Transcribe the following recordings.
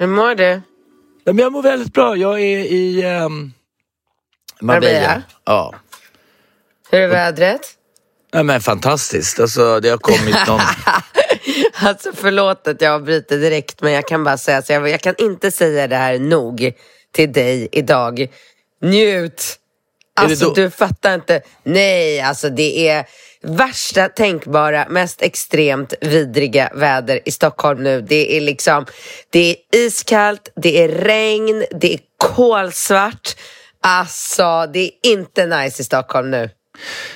Hur mår du? Ja, men jag mår väldigt bra. Jag är i um, Marbella. Marbella? Ja. Hur är vädret? ja. Men fantastiskt. Alltså, det har kommit någon... Alltså förlåt att jag avbryter direkt men jag kan bara säga så jag, jag kan inte säga det här nog till dig idag. Njut! Alltså du fattar inte. Nej, alltså det är värsta tänkbara, mest extremt vidriga väder i Stockholm nu. Det är liksom, det är iskallt, det är regn, det är kolsvart. Alltså det är inte nice i Stockholm nu.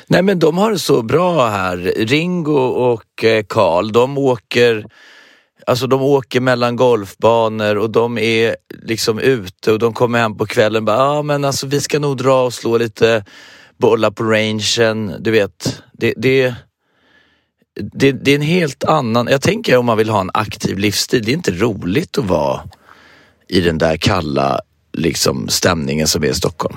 Nej, men de har det så bra här. Ringo och eh, Karl, de åker... Alltså de åker mellan golfbanor och de är liksom ute och de kommer hem på kvällen och bara, ja ah, men alltså vi ska nog dra och slå lite bollar på rangen. Du vet, det, det, det, det är en helt annan... Jag tänker om man vill ha en aktiv livsstil, det är inte roligt att vara i den där kalla liksom, stämningen som är i Stockholm.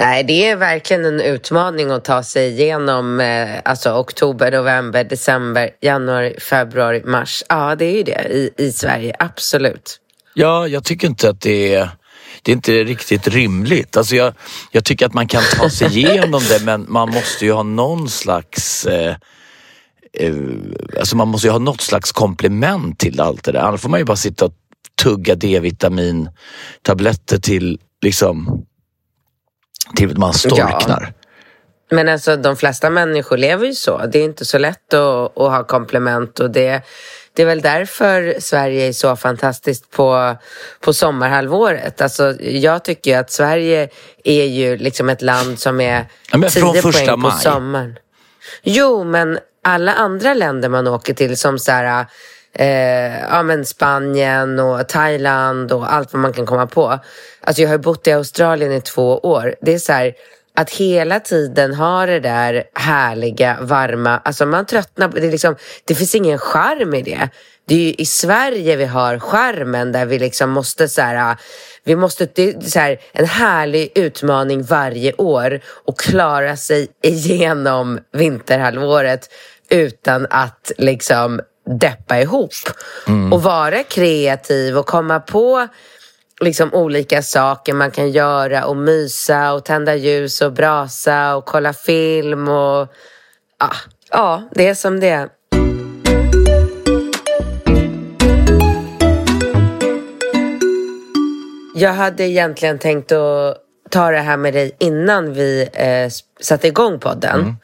Nej, det är verkligen en utmaning att ta sig igenom eh, alltså oktober, november, december, januari, februari, mars. Ja, det är ju det i, i Sverige, absolut. Ja, jag tycker inte att det är det är inte riktigt rimligt. Alltså jag, jag tycker att man kan ta sig igenom det men man måste ju ha någon slags eh, eh, Alltså man måste ju ha något slags komplement till allt det där. Annars får man ju bara sitta och tugga D-vitamin-tabletter till liksom till man storknar. Men alltså de flesta människor lever ju så. Det är inte så lätt att, att ha komplement och det, det är väl därför Sverige är så fantastiskt på, på sommarhalvåret. Alltså, jag tycker att Sverige är ju liksom ett land som är Ja, men från 10 första poäng på maj. sommaren. Jo, men alla andra länder man åker till som så här, eh, ja, men Spanien och Thailand och allt vad man kan komma på. Alltså jag har bott i Australien i två år. Det är så här, att hela tiden ha det där härliga, varma, alltså man tröttnar på det. är Liksom, det finns ingen charm i det. Det är ju i Sverige vi har charmen där vi liksom måste så här, vi måste, det är så här, en härlig utmaning varje år och klara sig igenom vinterhalvåret utan att liksom deppa ihop. Och vara kreativ och komma på liksom olika saker man kan göra och mysa och tända ljus och brasa och kolla film och ja, ja det är som det är. Jag hade egentligen tänkt att ta det här med dig innan vi eh, satte igång podden.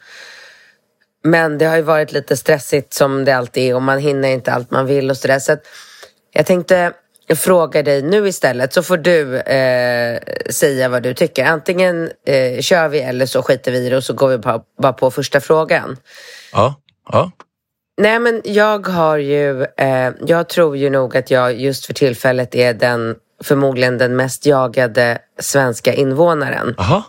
Men det har ju varit lite stressigt som det alltid är och man hinner inte allt man vill och sådär. Så jag tänkte fråga dig nu istället så får du eh, säga vad du tycker. Antingen eh, kör vi eller så skiter vi i det och så går vi bara, bara på första frågan. Ja, ja. Nej men jag har ju, eh, jag tror ju nog att jag just för tillfället är den förmodligen den mest jagade svenska invånaren. Aha.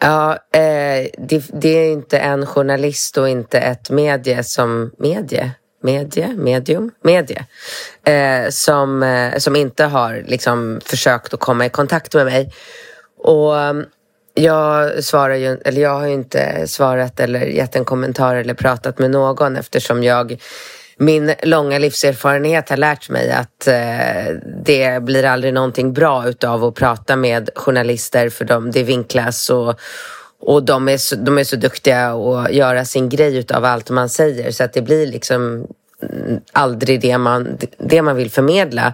Ja, eh, det, det är inte en journalist och inte ett medie som... Medie? Medie? Medium? Medie. Eh, som, eh, som inte har liksom, försökt att komma i kontakt med mig. Och mm, jag svarar ju, eller jag har ju inte svarat eller gett en kommentar eller pratat med någon eftersom jag min långa livserfarenhet har lärt mig att eh, det blir aldrig någonting bra utav att prata med journalister för de, det vinklas och, och de är, så, de är så duktiga att göra sin grej utav allt man säger så att det blir liksom aldrig det man, det man vill förmedla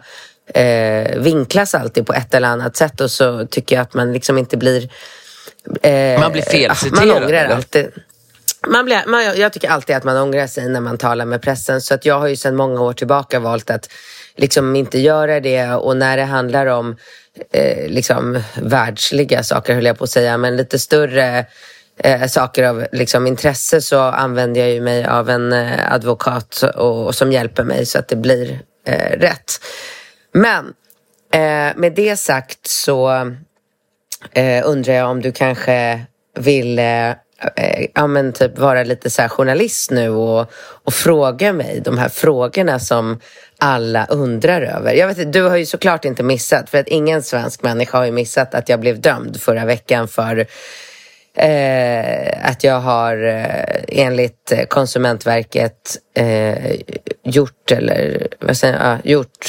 eh, vinklas alltid på ett eller annat sätt och så tycker jag att man liksom inte blir... Eh, man blir felciterad? Man ångrar alltid. Man blir, man, jag tycker alltid att man ångrar sig när man talar med pressen så att jag har ju sedan många år tillbaka valt att liksom inte göra det och när det handlar om eh, liksom världsliga saker höll jag på att säga men lite större eh, saker av liksom, intresse så använder jag ju mig av en eh, advokat och, och, som hjälper mig så att det blir eh, rätt. Men eh, med det sagt så eh, undrar jag om du kanske vill eh, Eh, ja, men typ vara lite så journalist nu och, och fråga mig de här frågorna som alla undrar över. Jag vet, du har ju såklart inte missat, för att ingen svensk människa har ju missat att jag blev dömd förra veckan för eh, att jag har eh, enligt Konsumentverket eh, gjort, eller vad säger jag, gjort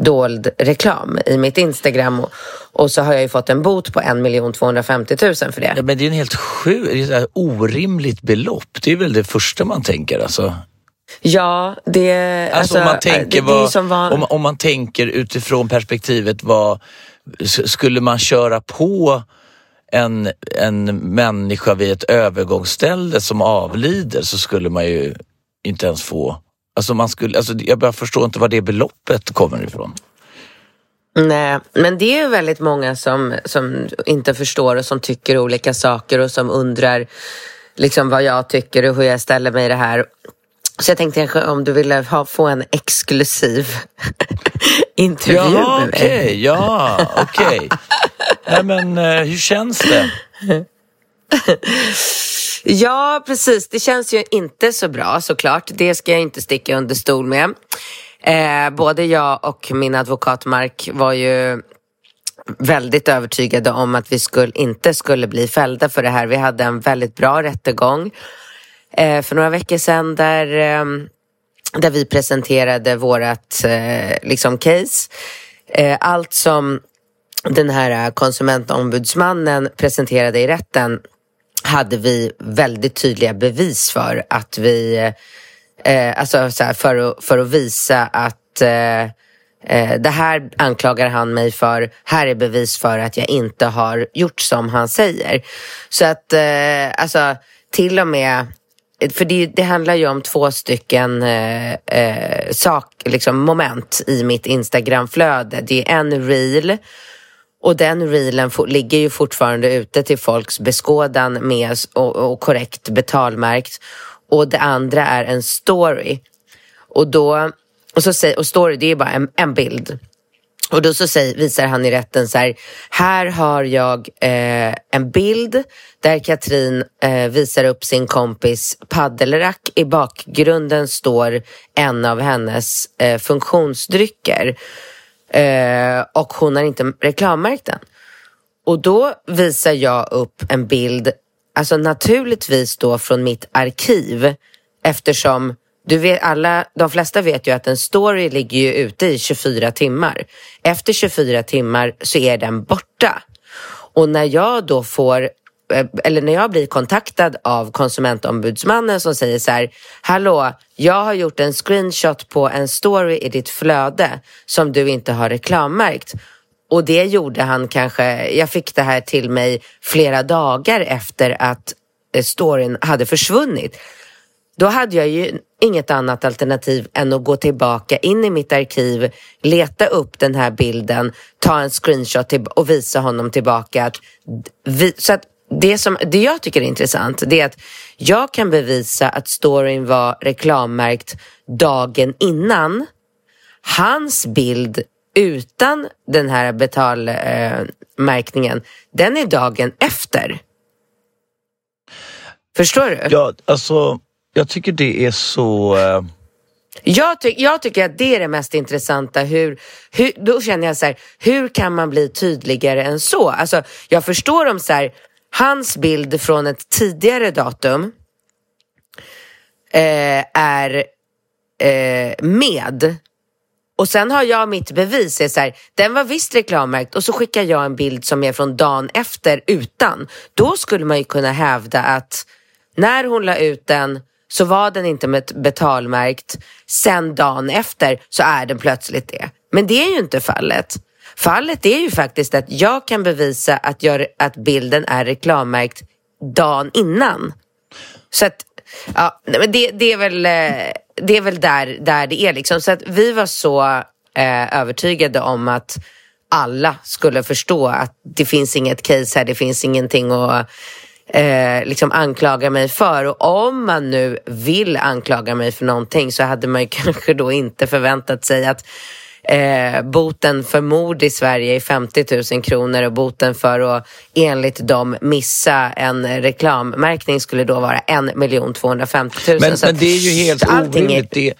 dold reklam i mitt Instagram och, och, så har jag ju fått en bot på 1 250 000 för det. Ja, men det är en helt sjuk, orimligt belopp. Det är väl det första man tänker alltså. Ja, det... Alltså, alltså om, man tänker det, vad, det var... om, om man tänker utifrån perspektivet vad skulle man köra på en, en människa vid ett övergångsställe som avlider så skulle man ju inte ens få Alltså man skulle, alltså jag bara förstår inte var det beloppet kommer ifrån. Nej, men det är väldigt många som, som inte förstår och som tycker olika saker och som undrar liksom vad jag tycker och hur jag ställer mig i det här. Så jag tänkte kanske om du ville ha, få en exklusiv intervju Jaha, med mig. Okay, ja, okej. Okay. Nej men eh, hur känns det? Ja, precis. Det känns ju inte så bra såklart. Det ska jag inte sticka under stol med. Eh, både jag och min advokat Mark var ju väldigt övertygade om att vi skulle, inte skulle bli fällda för det här. Vi hade en väldigt bra rättegång eh, för några veckor sedan där, eh, där vi presenterade vårt eh, liksom case. Eh, allt som den här konsumentombudsmannen presenterade i rätten hade vi väldigt tydliga bevis för att vi, eh, alltså så här, för, att, för att visa att eh, eh, det här anklagar han mig för, här är bevis för att jag inte har gjort som han säger. Så att, eh, alltså till och med för det, det, handlar ju om två stycken eh, eh, sak, liksom moment i mitt Instagramflöde. Det är en reel och den reelen ligger ju fortfarande ute till folks beskådan med och, och korrekt betalmärkt. Och det andra är en story. Och då, och, så säger, och story det är bara en, en bild. Och då så säger, visar han i rätten så här, här har jag eh, en bild där Katrin eh, visar upp sin kompis paddelrack. I bakgrunden står en av hennes eh, funktionsdrycker. Eh, och hon har inte reklammärkt den. Och då visar jag upp en bild, alltså naturligtvis då från mitt arkiv eftersom du vet, alla, de flesta vet ju att en story ligger ju ute i 24 timmar. Efter 24 timmar så är den borta. Och när jag då får Eh, eller när jag blir kontaktad av konsumentombudsmannen som säger så här, hallå, jag har gjort en screenshot på en story i ditt flöde som du inte har reklammärkt. Och det gjorde han kanske, jag fick det här till mig flera dagar efter att eh, storyn hade försvunnit. Då hade jag ju inget annat alternativ än att gå tillbaka in i mitt arkiv, leta upp den här bilden, ta en screenshot och visa honom tillbaka. Att vi, så att det, som, det jag tycker är intressant det är att jag kan bevisa att storyn var reklammärkt dagen innan. Hans bild utan den här betalmärkningen, eh, den är dagen efter. Förstår du? Ja, alltså jag tycker det är så... Eh... Jag, ty jag, tycker att det är det mest intressanta. Hur, hur, då känner jag så här, hur kan man bli tydligare än så? Alltså, jag förstår om så här, Hans bild från ett tidigare datum eh, är eh, med och sen har jag mitt bevis, är så här, den var visst reklammärkt och så skickar jag en bild som är från dagen efter utan. Då skulle man ju kunna hävda att när hon la ut den så var den inte betalmärkt. Sen dagen efter så är den plötsligt det. Men det är ju inte fallet. Fallet är ju faktiskt att jag kan bevisa att, jag, att bilden är reklammärkt dagen innan. Så att, ja, men det, det är väl, eh, det är väl där, där det är liksom. Så att vi var så eh, övertygade om att alla skulle förstå att det finns inget case här, det finns ingenting att eh, liksom anklaga mig för. Och om man nu vill anklaga mig för någonting så hade man ju kanske då inte förväntat sig att eh, boten för mord i Sverige är 50 000 kronor och boten för att enligt dem missa en reklammärkning skulle då vara 1 250 000. Men, men det är ju helt orimligt. Det,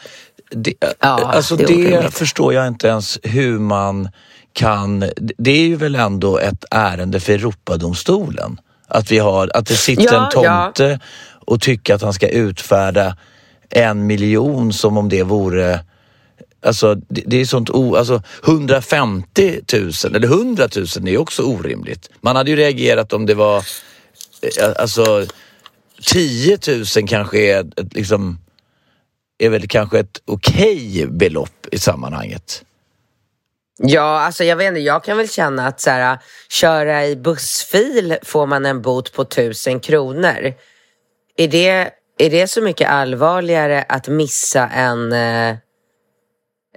det, ja, alltså det, det förstår jag inte ens hur man kan... Det är ju väl ändå ett ärende för Europadomstolen? Att, vi har, att det sitter ja, en tomte ja. och tycker att han ska utfärda en miljon som om det vore Alltså det, det är sånt o, alltså 150 000 eller 100 000 är också orimligt. Man hade ju reagerat om det var eh, alltså 10 000 kanske är ett, liksom är väl kanske ett okej okay belopp i sammanhanget. Ja, alltså jag vet inte, jag kan väl känna att så här, köra i bussfil får man en bot på tusen kronor. Är det, är det så mycket allvarligare att missa en eh,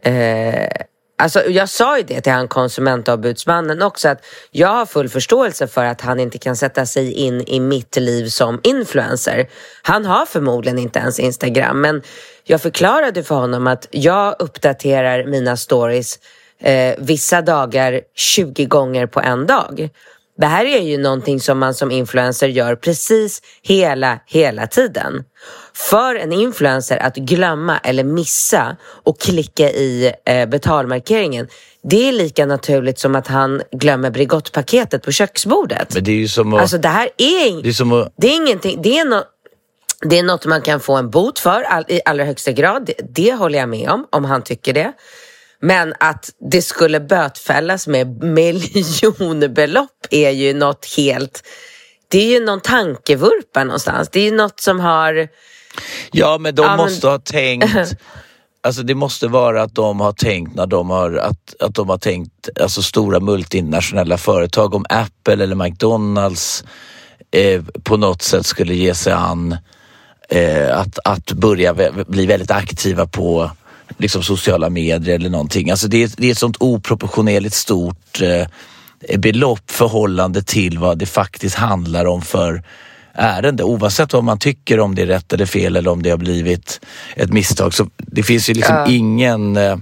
Eh, alltså jag sa ju det till han konsumentombudsmannen också att jag har full förståelse för att han inte kan sätta sig in i mitt liv som influencer. Han har förmodligen inte ens Instagram men jag förklarade för honom att jag uppdaterar mina stories eh, vissa dagar 20 gånger på en dag. Det här är ju någonting som man som influencer gör precis hela, hela tiden. För en influencer att glömma eller missa och klicka i eh, betalmarkeringen det är lika naturligt som att han glömmer Bregottpaketet på köksbordet. Men det är ju som att... Alltså det här är, det är, som att... det är ingenting, det är något det är något man kan få en bot för all, i allra högsta grad. Det, det håller jag med om, om han tycker det. Men att det skulle bötfällas med miljonbelopp är ju något helt... Det är ju någon tankevurpa någonstans. Det är ju något som har... Ja, men de ja, måste men... ha tänkt... Alltså det måste vara att de har tänkt när de har, att, att de har tänkt, alltså stora multinationella företag, om Apple eller McDonalds eh, på något sätt skulle ge sig an eh, att, att börja bli väldigt aktiva på liksom sociala medier eller någonting. Alltså det, är, det är ett sånt oproportionerligt stort eh, belopp förhållande till vad det faktiskt handlar om för ärende. Oavsett vad man tycker om det är rätt eller fel eller om det har blivit ett misstag. Så det finns ju liksom ja. ingen eh,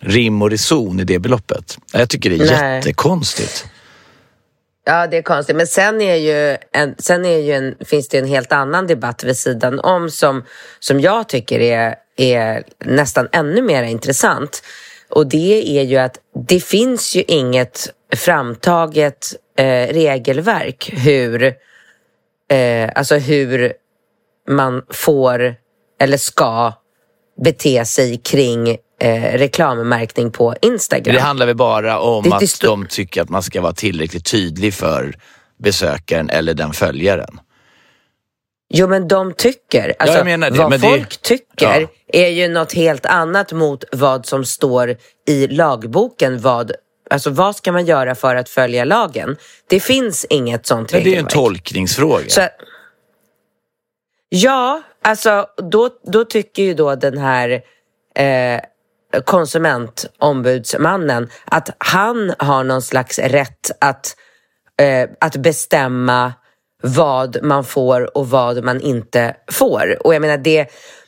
rim och reson i det beloppet. Jag tycker det är Nej. jättekonstigt. Ja, det är konstigt. Men sen, är ju en, sen är ju en, finns det en helt annan debatt vid sidan om som, som jag tycker är, är nästan ännu mer intressant. Och det är ju att det finns ju inget framtaget eh, regelverk hur, eh, alltså hur man får eller ska bete sig kring eh, reklammärkning på Instagram. Det handlar väl bara om det, att de tycker att man ska vara tillräckligt tydlig för besökaren eller den följaren. Jo men de tycker, alltså, ja, det, vad folk det, tycker ja. är ju något helt annat mot vad som står i lagboken. Vad, alltså vad ska man göra för att följa lagen? Det finns inget sånt regelverk. Det är en tolkningsfråga. Så, ja, alltså då, då tycker ju då den här eh, konsumentombudsmannen att han har någon slags rätt att, eh, att bestämma vad man får och vad man inte får. Och jag menar det,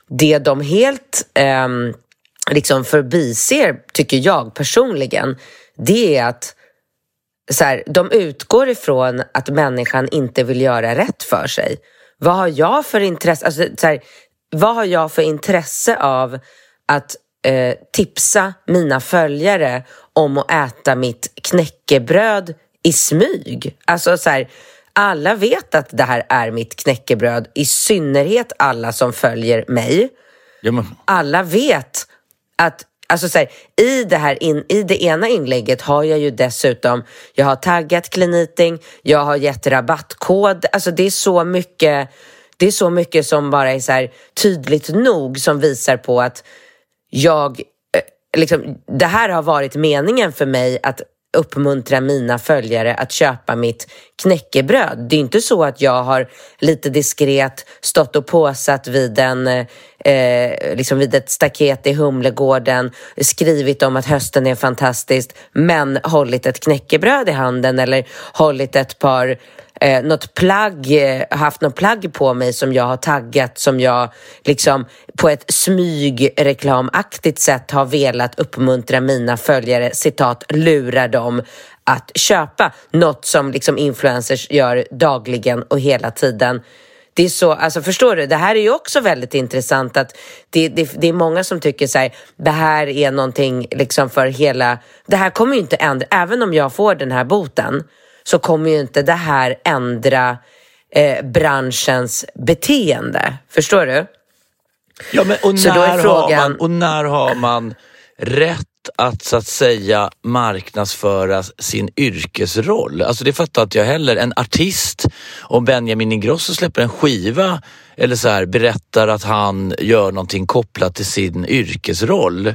det de helt eh, liksom förbiser, tycker jag personligen, det är att så här, de utgår ifrån att människan inte vill göra rätt för sig. Vad har jag för intresse, alltså, så här, vad har jag för intresse av att eh, tipsa mina följare om att äta mitt knäckebröd i smyg. Alltså så här, alla vet att det här är mitt knäckebröd, i synnerhet alla som följer mig. Ja, men- alla vet att Alltså så här, i, det här in, I det ena inlägget har jag ju dessutom, jag har taggat Clean jag har gett rabattkod. Alltså det är så mycket, det är så mycket som bara är så här tydligt nog som visar på att jag, eh, liksom, det här har varit meningen för mig att uppmuntra mina följare att köpa mitt knäckebröd. Det är inte så att jag har lite diskret stått och påsatt vid, en, eh, liksom vid ett staket i Humlegården, skrivit om att hösten är fantastiskt, men hållit ett knäckebröd i handen eller hållit ett par eh, något plagg, eh, haft något plagg på mig som jag har taggat som jag liksom på ett smygreklamaktigt sätt har velat uppmuntra mina följare, citat, lura dem att köpa. Något som liksom influencers gör dagligen och hela tiden. Det är så, alltså förstår du, det här är ju också väldigt intressant att det, det, det är många som tycker så här, det här är någonting liksom för hela, det här kommer ju inte ändra, även om jag får den här boten så kommer ju inte det här ändra eh, branschens beteende. Förstår du? Ja, men och när, har frågan- man, och när har man rätt att så att säga marknadsföra sin yrkesroll? Alltså det fattar inte jag heller. En artist, om Benjamin Ingrosso släpper en skiva eller så här, berättar att han gör någonting kopplat till sin yrkesroll.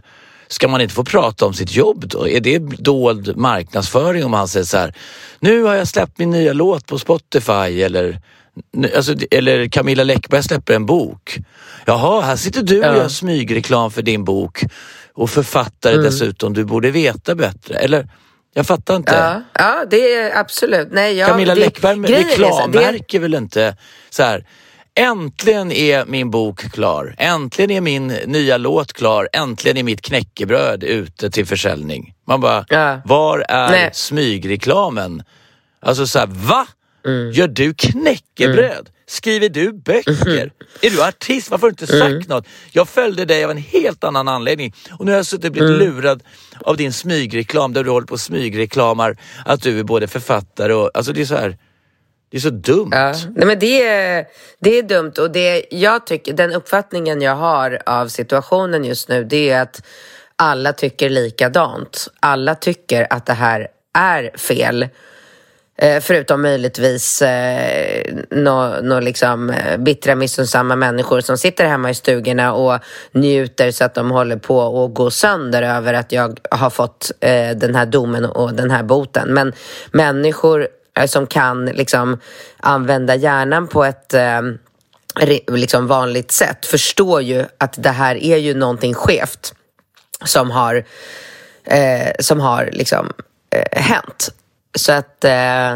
Ska man inte få prata om sitt jobb då? Är det dold marknadsföring om han säger så här, nu har jag släppt min nya låt på Spotify eller Alltså, eller Camilla Läckberg släpper en bok. Jaha, här sitter du och Ja. gör smygreklam för din bok och författare Mm. dessutom. Du borde veta bättre. Eller, jag fattar inte. Ja, ja det är absolut. Nej, jag, Camilla det, Läckberg så- det- reklammärker väl inte så här. Äntligen är min bok klar. Äntligen är min nya låt klar. Äntligen är mitt knäckebröd ute till försäljning. Man bara, Ja. var är Nej. smygreklamen? Alltså så här, va? Mm. Gör du knäckebröd? Skriver du böcker? Är du artist? Varför har du inte sagt Mm. något? Jag följde dig av en helt annan anledning och nu har jag suttit och blivit Mm. lurad av din smygreklam där du håller på och smygreklamar att du är både författare och... Alltså det är så här... Det är så dumt. Ja, nej men det är, det är dumt och det, jag tycker, den uppfattningen jag har av situationen just nu det är att alla tycker likadant. Alla tycker att det här är fel. Eh, förutom möjligtvis eh, några nå liksom, eh, bittra missunnsamma människor som sitter hemma i stugorna och njuter så att de håller på att gå sönder över att jag har fått eh, den här domen och den här boten. Men människor Eh, som kan liksom, använda hjärnan på ett eh, liksom vanligt sätt förstår ju att det här är ju någonting skevt som har, eh, som har liksom, eh, hänt. Så att eh,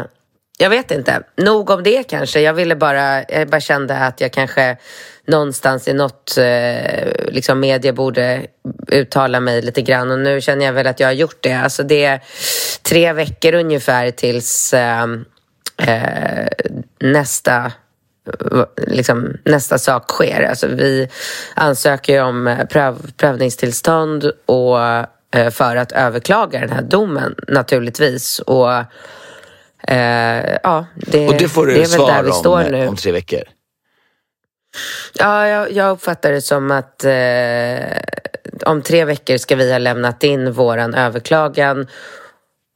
jag vet inte. Nog om det kanske. Jag ville bara, jag bara kände att jag kanske någonstans i något eh, liksom media borde uttala mig lite grann och nu känner jag väl att jag har gjort det. Alltså det är tre veckor ungefär tills eh, eh, nästa eh, liksom, nästa sak sker. Alltså, vi ansöker ju om eh, pröv, prövningstillstånd och, eh, för att överklaga den här domen naturligtvis. Och, eh, ja, det, och det får du det väl där svara vi står om, nu. om tre veckor. Ja, jag, jag uppfattar det som att eh, om tre veckor ska vi ha lämnat in våran överklagan.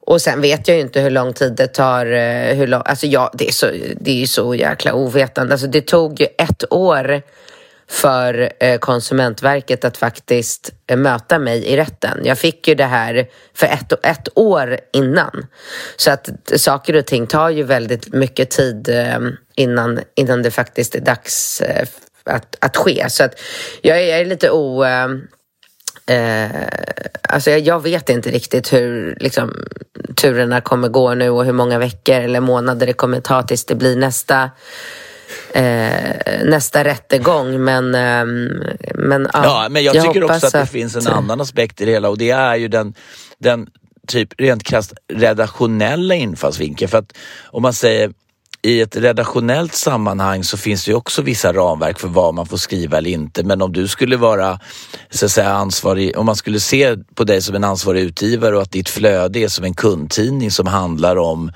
Och sen vet jag ju inte hur lång tid det tar. Eh, hur lång, alltså ja, det, är så, det är ju så jäkla ovetande. Alltså det tog ju ett år för eh, Konsumentverket att faktiskt eh, möta mig i rätten. Jag fick ju det här för ett, ett år innan. Så att saker och ting tar ju väldigt mycket tid eh, innan, innan det faktiskt är dags att, att ske. Så att jag, är, jag är lite o... Eh, alltså jag, jag vet inte riktigt hur liksom, turerna kommer gå nu och hur många veckor eller månader det kommer ta tills det blir nästa eh, nästa rättegång. Men, ehm, men, ja, Ja, men jag, tycker hoppas också att det finns en annan aspekt i det hela och det är ju den, den typ rent krasst redaktionella infallsvinkeln. För att om man säger i ett redaktionellt sammanhang så finns det ju också vissa ramverk för vad man får skriva eller inte. Men om du skulle vara så att säga, ansvarig, om man skulle se på dig som en ansvarig utgivare och att ditt flöde är som en kundtidning som handlar om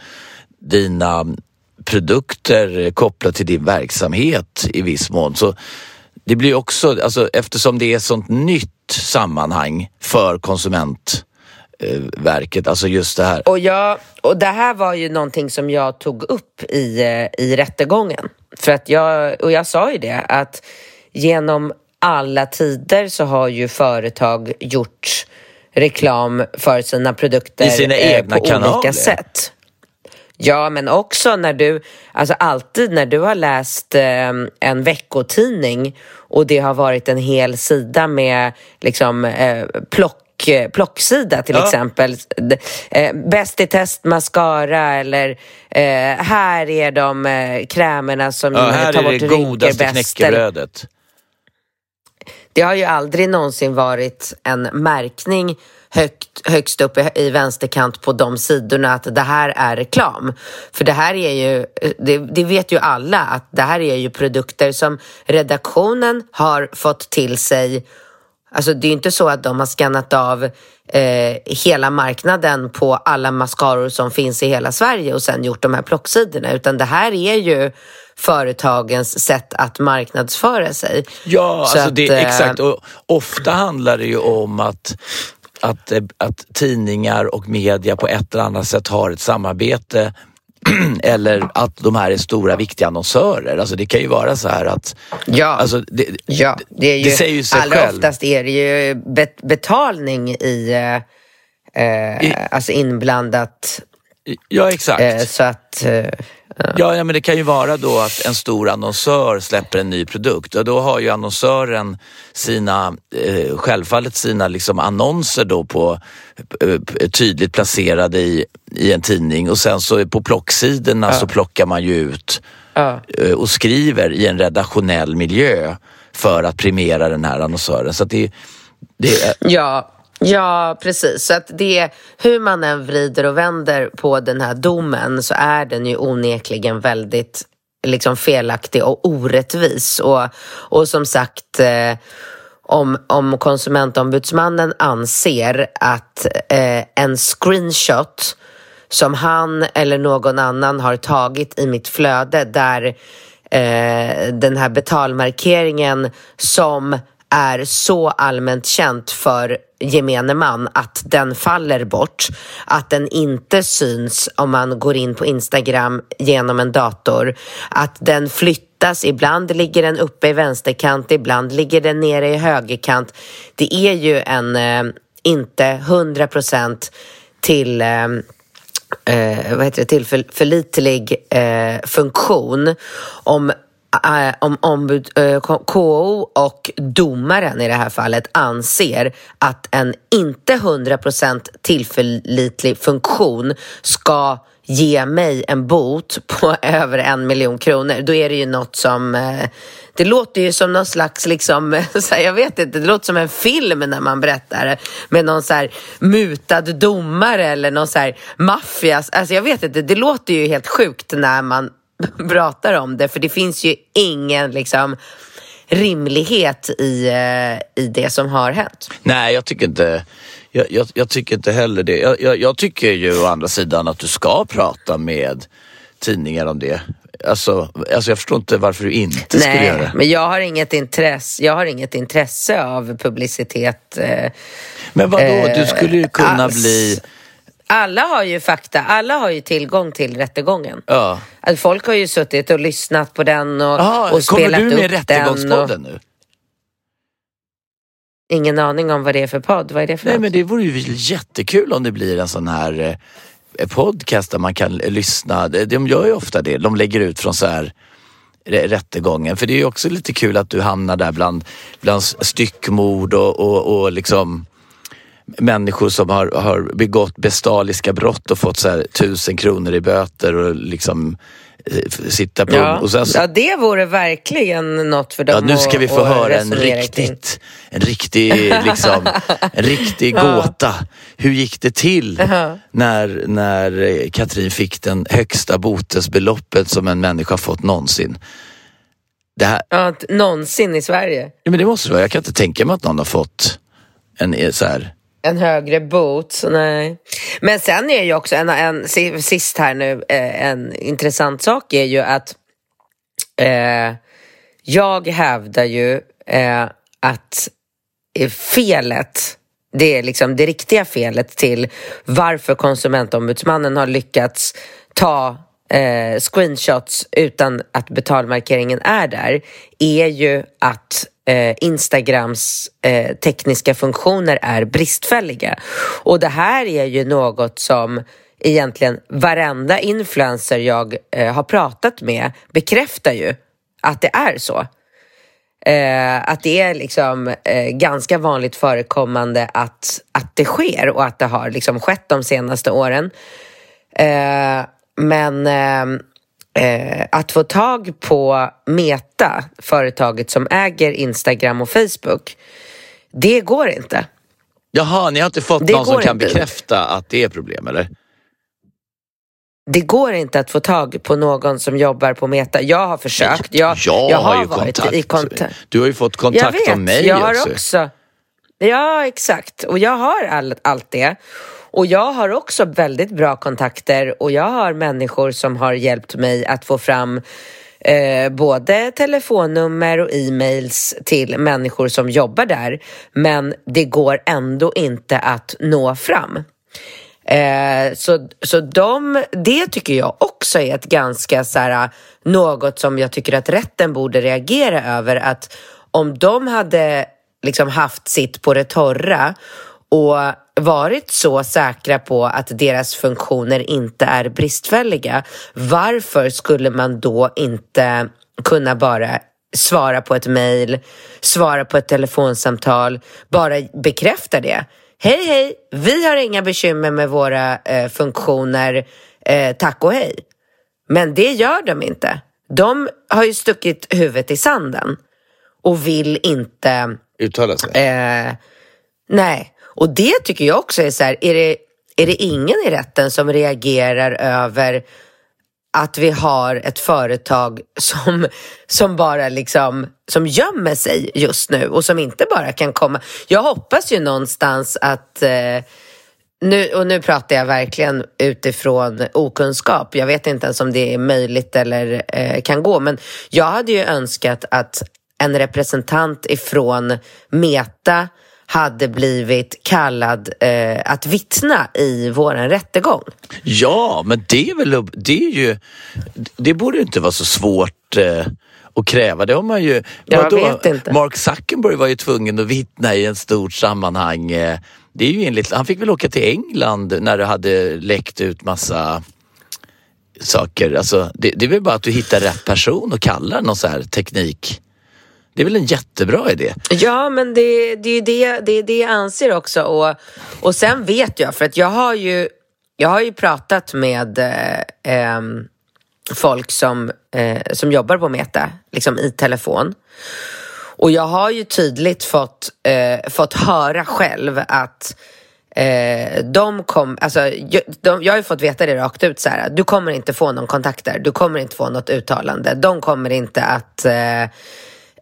dina produkter kopplat till din verksamhet i viss mån. Så det blir också, alltså, eftersom det är ett sånt nytt sammanhang för konsumentverket, alltså just det här. Och, jag, och det här var ju någonting som jag tog upp i, eh, i rättegången. För att jag, och jag sa ju det, att genom alla tider så har ju företag gjort reklam för sina produkter I sina egna på kanaler. olika sätt. Ja, men också när du, alltså alltid när du har läst eh, en veckotidning och det har varit en hel sida med liksom eh, plock eh, plocksida till Ja. exempel. Eh, Bäst i test mascara eller eh, här är de eh, krämerna som Ja, här tar är bort det rynkor godaste bäst. eller- knäckebrödet. Det har ju aldrig någonsin varit en märkning högt, högst upp i, i vänsterkant på de sidorna att det här är reklam. För det här är ju, det, det vet ju alla att det här är ju produkter som redaktionen har fått till sig Alltså det är inte så att de har skannat av eh, hela marknaden på alla mascaror som finns i hela Sverige och sen gjort de här plocksidorna utan det här är ju företagens sätt att marknadsföra sig. Ja, Så alltså att, det, eh, exakt. Och ofta handlar det ju om att, att, eh, att tidningar och media på ett eller annat sätt har ett samarbete eller att de här är stora viktiga annonsörer. Alltså det kan ju vara så här att... Ja. Alltså det, Ja, det är ju, det säger ju sig allra själv. oftast är det ju bet betalning i, eh, eh, I- alltså inblandat. Ja, exakt. Eh, så att, eh, Ja, ja, men det kan ju vara då att en stor annonsör släpper en ny produkt. Och då har ju annonsören sina, eh, självfallet sina liksom annonser då på eh, tydligt placerade i, i en tidning. Och sen så på plocksidorna så plockar man ju ut ja. eh, och skriver i en redaktionell miljö för att premiera den här annonsören. Så det, det är Ja, ja, precis. Så att det, hur man än vrider och vänder på den här domen så är den ju onekligen väldigt liksom felaktig och orättvis. Och, och som sagt, eh, om, om konsumentombudsmannen anser att eh, en screenshot som han eller någon annan har tagit i mitt flöde där eh, den här betalmarkeringen som är så allmänt känt för gemene man att den faller bort, att den inte syns om man går in på Instagram genom en dator, att den flyttas, ibland ligger den uppe i vänsterkant, ibland ligger den nere i högerkant. Det är ju en eh, inte 100 procent till eh, eh, vad heter det, tillförlitlig eh, funktion om Eh, om ombud, eh, KO och domaren i det här fallet anser att en inte 100% tillförlitlig funktion ska ge mig en bot på över en miljon kronor, då är det ju något som eh, det låter ju som någon slags, liksom, så här, jag vet inte, det låter som en film när man berättar det med någon så här mutad domare eller någon så här maffias. Alltså jag vet inte, det låter ju helt sjukt när man pratar om det, för det finns ju ingen liksom rimlighet i, eh, i det som har hänt. Nej, jag tycker inte, jag, jag, jag tycker inte heller det. Jag, jag, jag tycker ju å andra sidan att du ska prata med tidningar om det. Alltså, alltså jag förstår inte varför du inte skulle göra Nej, det. men jag har inget intresse, jag har inget intresse av publicitet. Eh, Men vadå, Eh, du skulle ju kunna alls. bli... alla har ju fakta, alla har ju tillgång till rättegången. Ja. Alltså, folk har ju suttit och lyssnat på den och, Aha, och kommer spelat du med upp den. Och, Rättegångspodden nu? ingen aning om vad det är för podd. Vad är det för Nej något? men det vore ju jättekul om det blir en sån här eh, podcast där man kan lyssna. De, gör ju ofta det. De lägger ut från så här rä- rättegången. För det är ju också lite kul att du hamnar där bland, bland styckmord och, och, och liksom människor som har, har begått bestialiska brott och fått så här tusen kronor i böter och liksom eh, sitta på... Ja. Och sen så, ja, det vore verkligen något för Ja, dem nu ska vi få att- att höra en riktigt, en riktig, liksom, en riktig gåta. Hur gick det till när, när eh, Katrin fick den högsta botesbeloppet som en människa fått någonsin? Det, här, Ja, någonsin i Sverige. ja, men det måste det vara. Jag kan inte tänka mig att någon har fått en eh, så här. En högre bot, nej. Men sen är ju också en, en sist här nu, eh, en intressant sak är ju att eh, jag hävdar ju eh, att felet, det är liksom det riktiga felet till varför konsumentombudsmannen har lyckats ta eh, screenshots utan att betalmarkeringen är där är ju att eh, Instagrams eh, tekniska funktioner är bristfälliga. Och det här är ju något som egentligen varenda influencer jag eh, har pratat med bekräftar ju att det är så. Eh, att det är liksom eh, ganska vanligt förekommande att, att det sker och att det har liksom skett de senaste åren. Eh, men eh, eh, att få tag på Meta, företaget som äger Instagram och Facebook, det går inte. Jaha, ni har inte fått det någon som kan inte. bekräfta att det är problem eller? Det går inte att få tag på någon som jobbar på Meta. Jag har försökt. Jag, jag, jag har, har varit kontakt. i kontakt. Du har ju fått kontakt jag vet, av mig jag har också. också. Ja, exakt. Och jag har all, allt det. Och jag har också väldigt bra kontakter och jag har människor som har hjälpt mig att få fram eh, både telefonnummer och e-mails till människor som jobbar där. Men det går ändå inte att nå fram. Eh, så så de, det tycker jag också är ett ganska så här, något som jag tycker att rätten borde reagera över. Att om de hade liksom haft sitt på det torra och varit så säkra på att deras funktioner inte är bristfälliga, varför skulle man då inte kunna bara svara på ett mejl, svara på ett telefonsamtal, bara bekräfta det? Hej, hej, vi har inga bekymmer med våra eh, funktioner, eh, tack och hej. Men det gör de inte. De har ju stuckit huvudet i sanden och vill inte uttala sig. Eh, nej, och det tycker jag också är så här, är det, är det ingen i rätten som reagerar över att vi har ett företag som, som bara liksom som gömmer sig just nu och som inte bara kan komma. Jag hoppas ju någonstans att eh, nu, och nu pratar jag verkligen utifrån okunskap. Jag vet inte ens om det är möjligt eller eh, kan gå. Men jag hade ju önskat att en representant ifrån Meta hade blivit kallad eh, att vittna i våran rättegång. Ja, men det är väl, det är ju, det borde inte vara så svårt eh, att kräva. Det har man ju, jag vadå? vet inte. Mark Zuckerberg var ju tvungen att vittna i en stort sammanhang. Eh, det är ju enligt, han fick väl åka till England när det hade läckt ut massa saker. Alltså, det, det är väl bara att du hittar rätt person och kallar någon så här teknik det är väl en jättebra idé? Ja, men det, det är det, det är det jag anser också. Och, och sen vet jag, för att jag har ju, jag har ju pratat med eh, eh, folk som, eh, som jobbar på Meta, liksom i telefon. Och jag har ju tydligt fått, eh, fått höra själv att Eh, de kom, alltså, jag, de, jag har ju fått veta det rakt ut så här, du kommer inte få någon kontakt där, du kommer inte få något uttalande, de kommer inte att eh,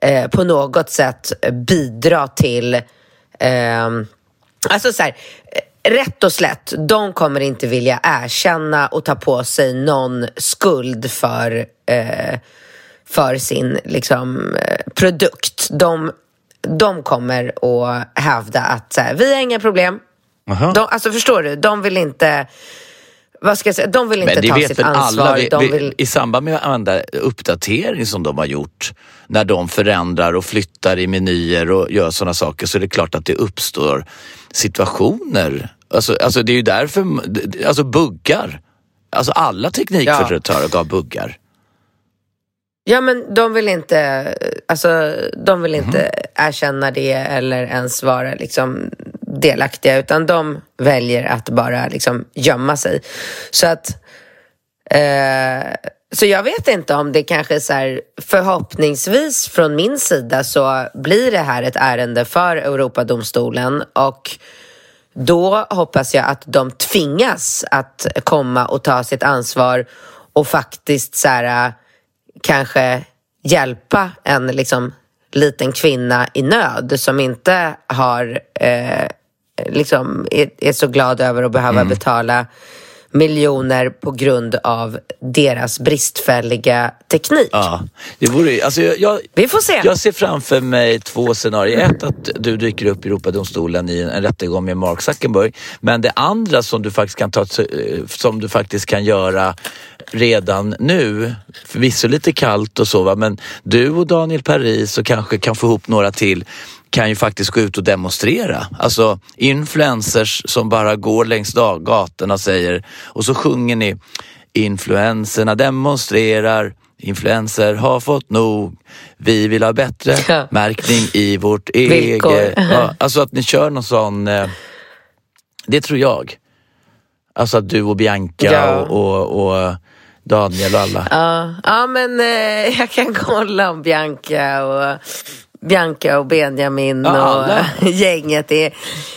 eh, på något sätt bidra till eh, Alltså så här, rätt och slätt, de kommer inte vilja erkänna och ta på sig någon skuld för, eh, för sin liksom, eh, produkt. De, de kommer att hävda att så här, vi har inga problem. De, alltså förstår du, de vill inte vad ska jag säga, de vill inte ta sitt ansvar. Alla, vi, de vill... I samband med varenda uppdatering som de har gjort, när de förändrar och flyttar i menyer och gör sådana saker, så är det klart att det uppstår situationer. Alltså, alltså det är ju därför, alltså buggar. Alltså alla teknikföretag ja. har buggar. Ja men de vill inte, alltså, de vill inte mm. erkänna det eller ens vara liksom, delaktiga utan de väljer att bara liksom, gömma sig. Så att eh, så jag vet inte om det kanske så här, förhoppningsvis från min sida så blir det här ett ärende för Europadomstolen och då hoppas jag att de tvingas att komma och ta sitt ansvar och faktiskt så här, kanske hjälpa en liksom, liten kvinna i nöd som inte har eh, liksom är, är, så glad över att behöva mm. betala miljoner på grund av deras bristfälliga teknik. Ja, det vore alltså jag, jag, Vi får se. Jag ser framför mig två scenarier. Ett, att du dyker upp i Europadomstolen i en rättegång med Mark Zuckerberg. Men det andra som du faktiskt kan, ta, som du faktiskt kan göra redan nu, förvisso lite kallt och så, va? men du och Daniel Paris och kanske kan få ihop några till kan ju faktiskt gå ut och demonstrera. Alltså influencers som bara går längs gatorna och säger och så sjunger ni Influenserna demonstrerar Influenser har fått nog. Vi vill ha bättre Ja. märkning i vårt eget... Ja, alltså att ni kör någon sån... Eh, det tror jag. Alltså att du och Bianca Ja. och, och, och Daniel och alla. Ja, ja men eh, jag kan kolla om Bianca och Bianca och Benjamin Ja, och gänget är,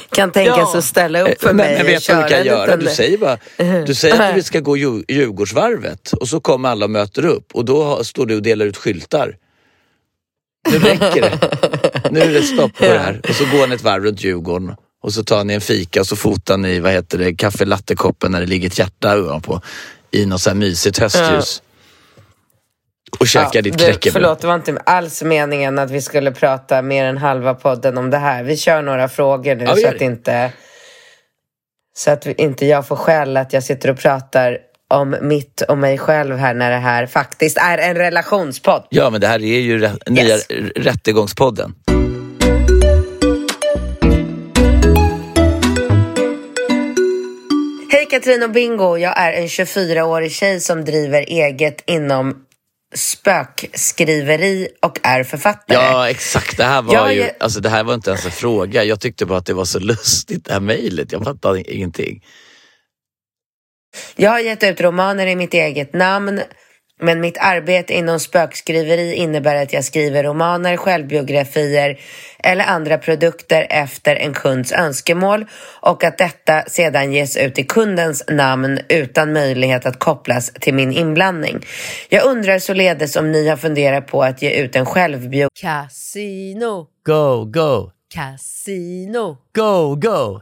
kan tänkas Ja. att ställa upp för Eh, mig. Men, men vet du vad du kan göra? Du säger bara, du säger att vi ska gå Djur- Djurgårdsvarvet och så kommer alla och möter upp och då står du och delar ut skyltar. Nu räcker det. Nu är det stopp på det här. Och så går ni ett varv runt Djurgården och så tar ni en fika och så fotar ni, vad heter det, kaffelattekoppen när det ligger ett hjärta ovanpå i något så här mysigt höstljus. Och käkar ditt du, knäckebröd. Förlåt, det var inte alls meningen att vi skulle prata mer än halva podden om det här. Vi kör några frågor nu Ja, så att inte så att inte jag får skäll att jag sitter och pratar om mitt och mig själv här när det här faktiskt är en relationspodd. Ja, men det här är ju rä- nya Yes. Rättegångspodden. Hej Katrin och Bingo, jag är en 24-årig tjej som driver eget inom spökskriveri och är författare. Ja, exakt. Det här var Jag ju, alltså det här var inte ens en fråga. Jag tyckte bara att det var så lustigt det här mejlet. Jag fattade ingenting. Jag har gett ut romaner i mitt eget namn, men mitt arbete inom spökskriveri innebär att jag skriver romaner, självbiografier eller andra produkter efter en kunds önskemål och att detta sedan ges ut i kundens namn utan möjlighet att kopplas till min inblandning. Jag undrar således om ni har funderat på att ge ut en självbiografi Casino, Go, go, casino, go, go,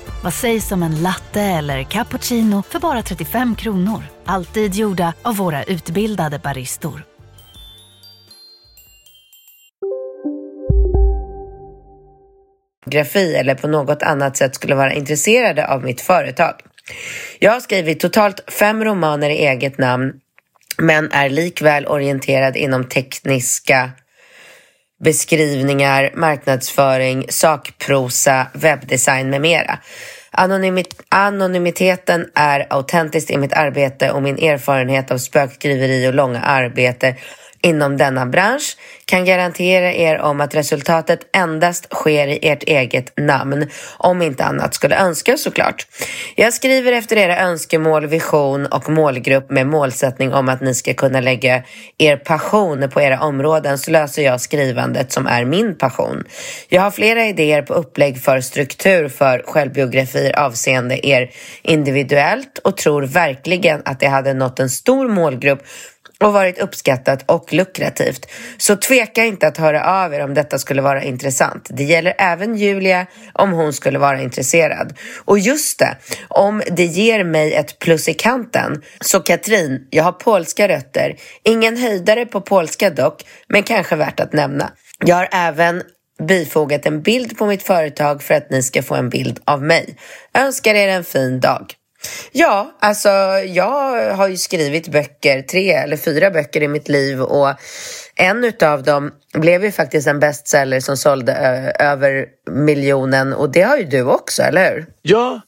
Vad sägs om en latte eller cappuccino för bara 35 kronor? Alltid gjorda av våra utbildade baristor. Grafi eller på något annat sätt skulle vara intresserade av mitt företag. Jag har skrivit totalt fem romaner i eget namn men är likväl orienterad inom tekniska beskrivningar, marknadsföring, sakprosa, webbdesign med mera. Anonymit- anonymiteten är autentiskt i mitt arbete och min erfarenhet av spökskriveri och långa arbete inom denna bransch kan garantera er om att resultatet endast sker i ert eget namn, om inte annat skulle önskas såklart. Jag skriver efter era önskemål, vision och målgrupp med målsättning om att ni ska kunna lägga er passion på era områden så löser jag skrivandet som är min passion. Jag har flera idéer på upplägg för struktur för självbiografier avseende er individuellt och tror verkligen att det hade nått en stor målgrupp och varit uppskattat och lukrativt. Så tveka inte att höra av er om detta skulle vara intressant. Det gäller även Julia om hon skulle vara intresserad. Och just det, om det ger mig ett plus i kanten. Så Katrin, jag har polska rötter. Ingen höjdare på polska dock, men kanske värt att nämna. Jag har även bifogat en bild på mitt företag för att ni ska få en bild av mig. Önskar er en fin dag. Ja, alltså jag har ju skrivit böcker, tre eller fyra böcker i mitt liv och en utav dem blev ju faktiskt en bestseller som sålde över miljonen och det har ju du också, eller hur? Ja,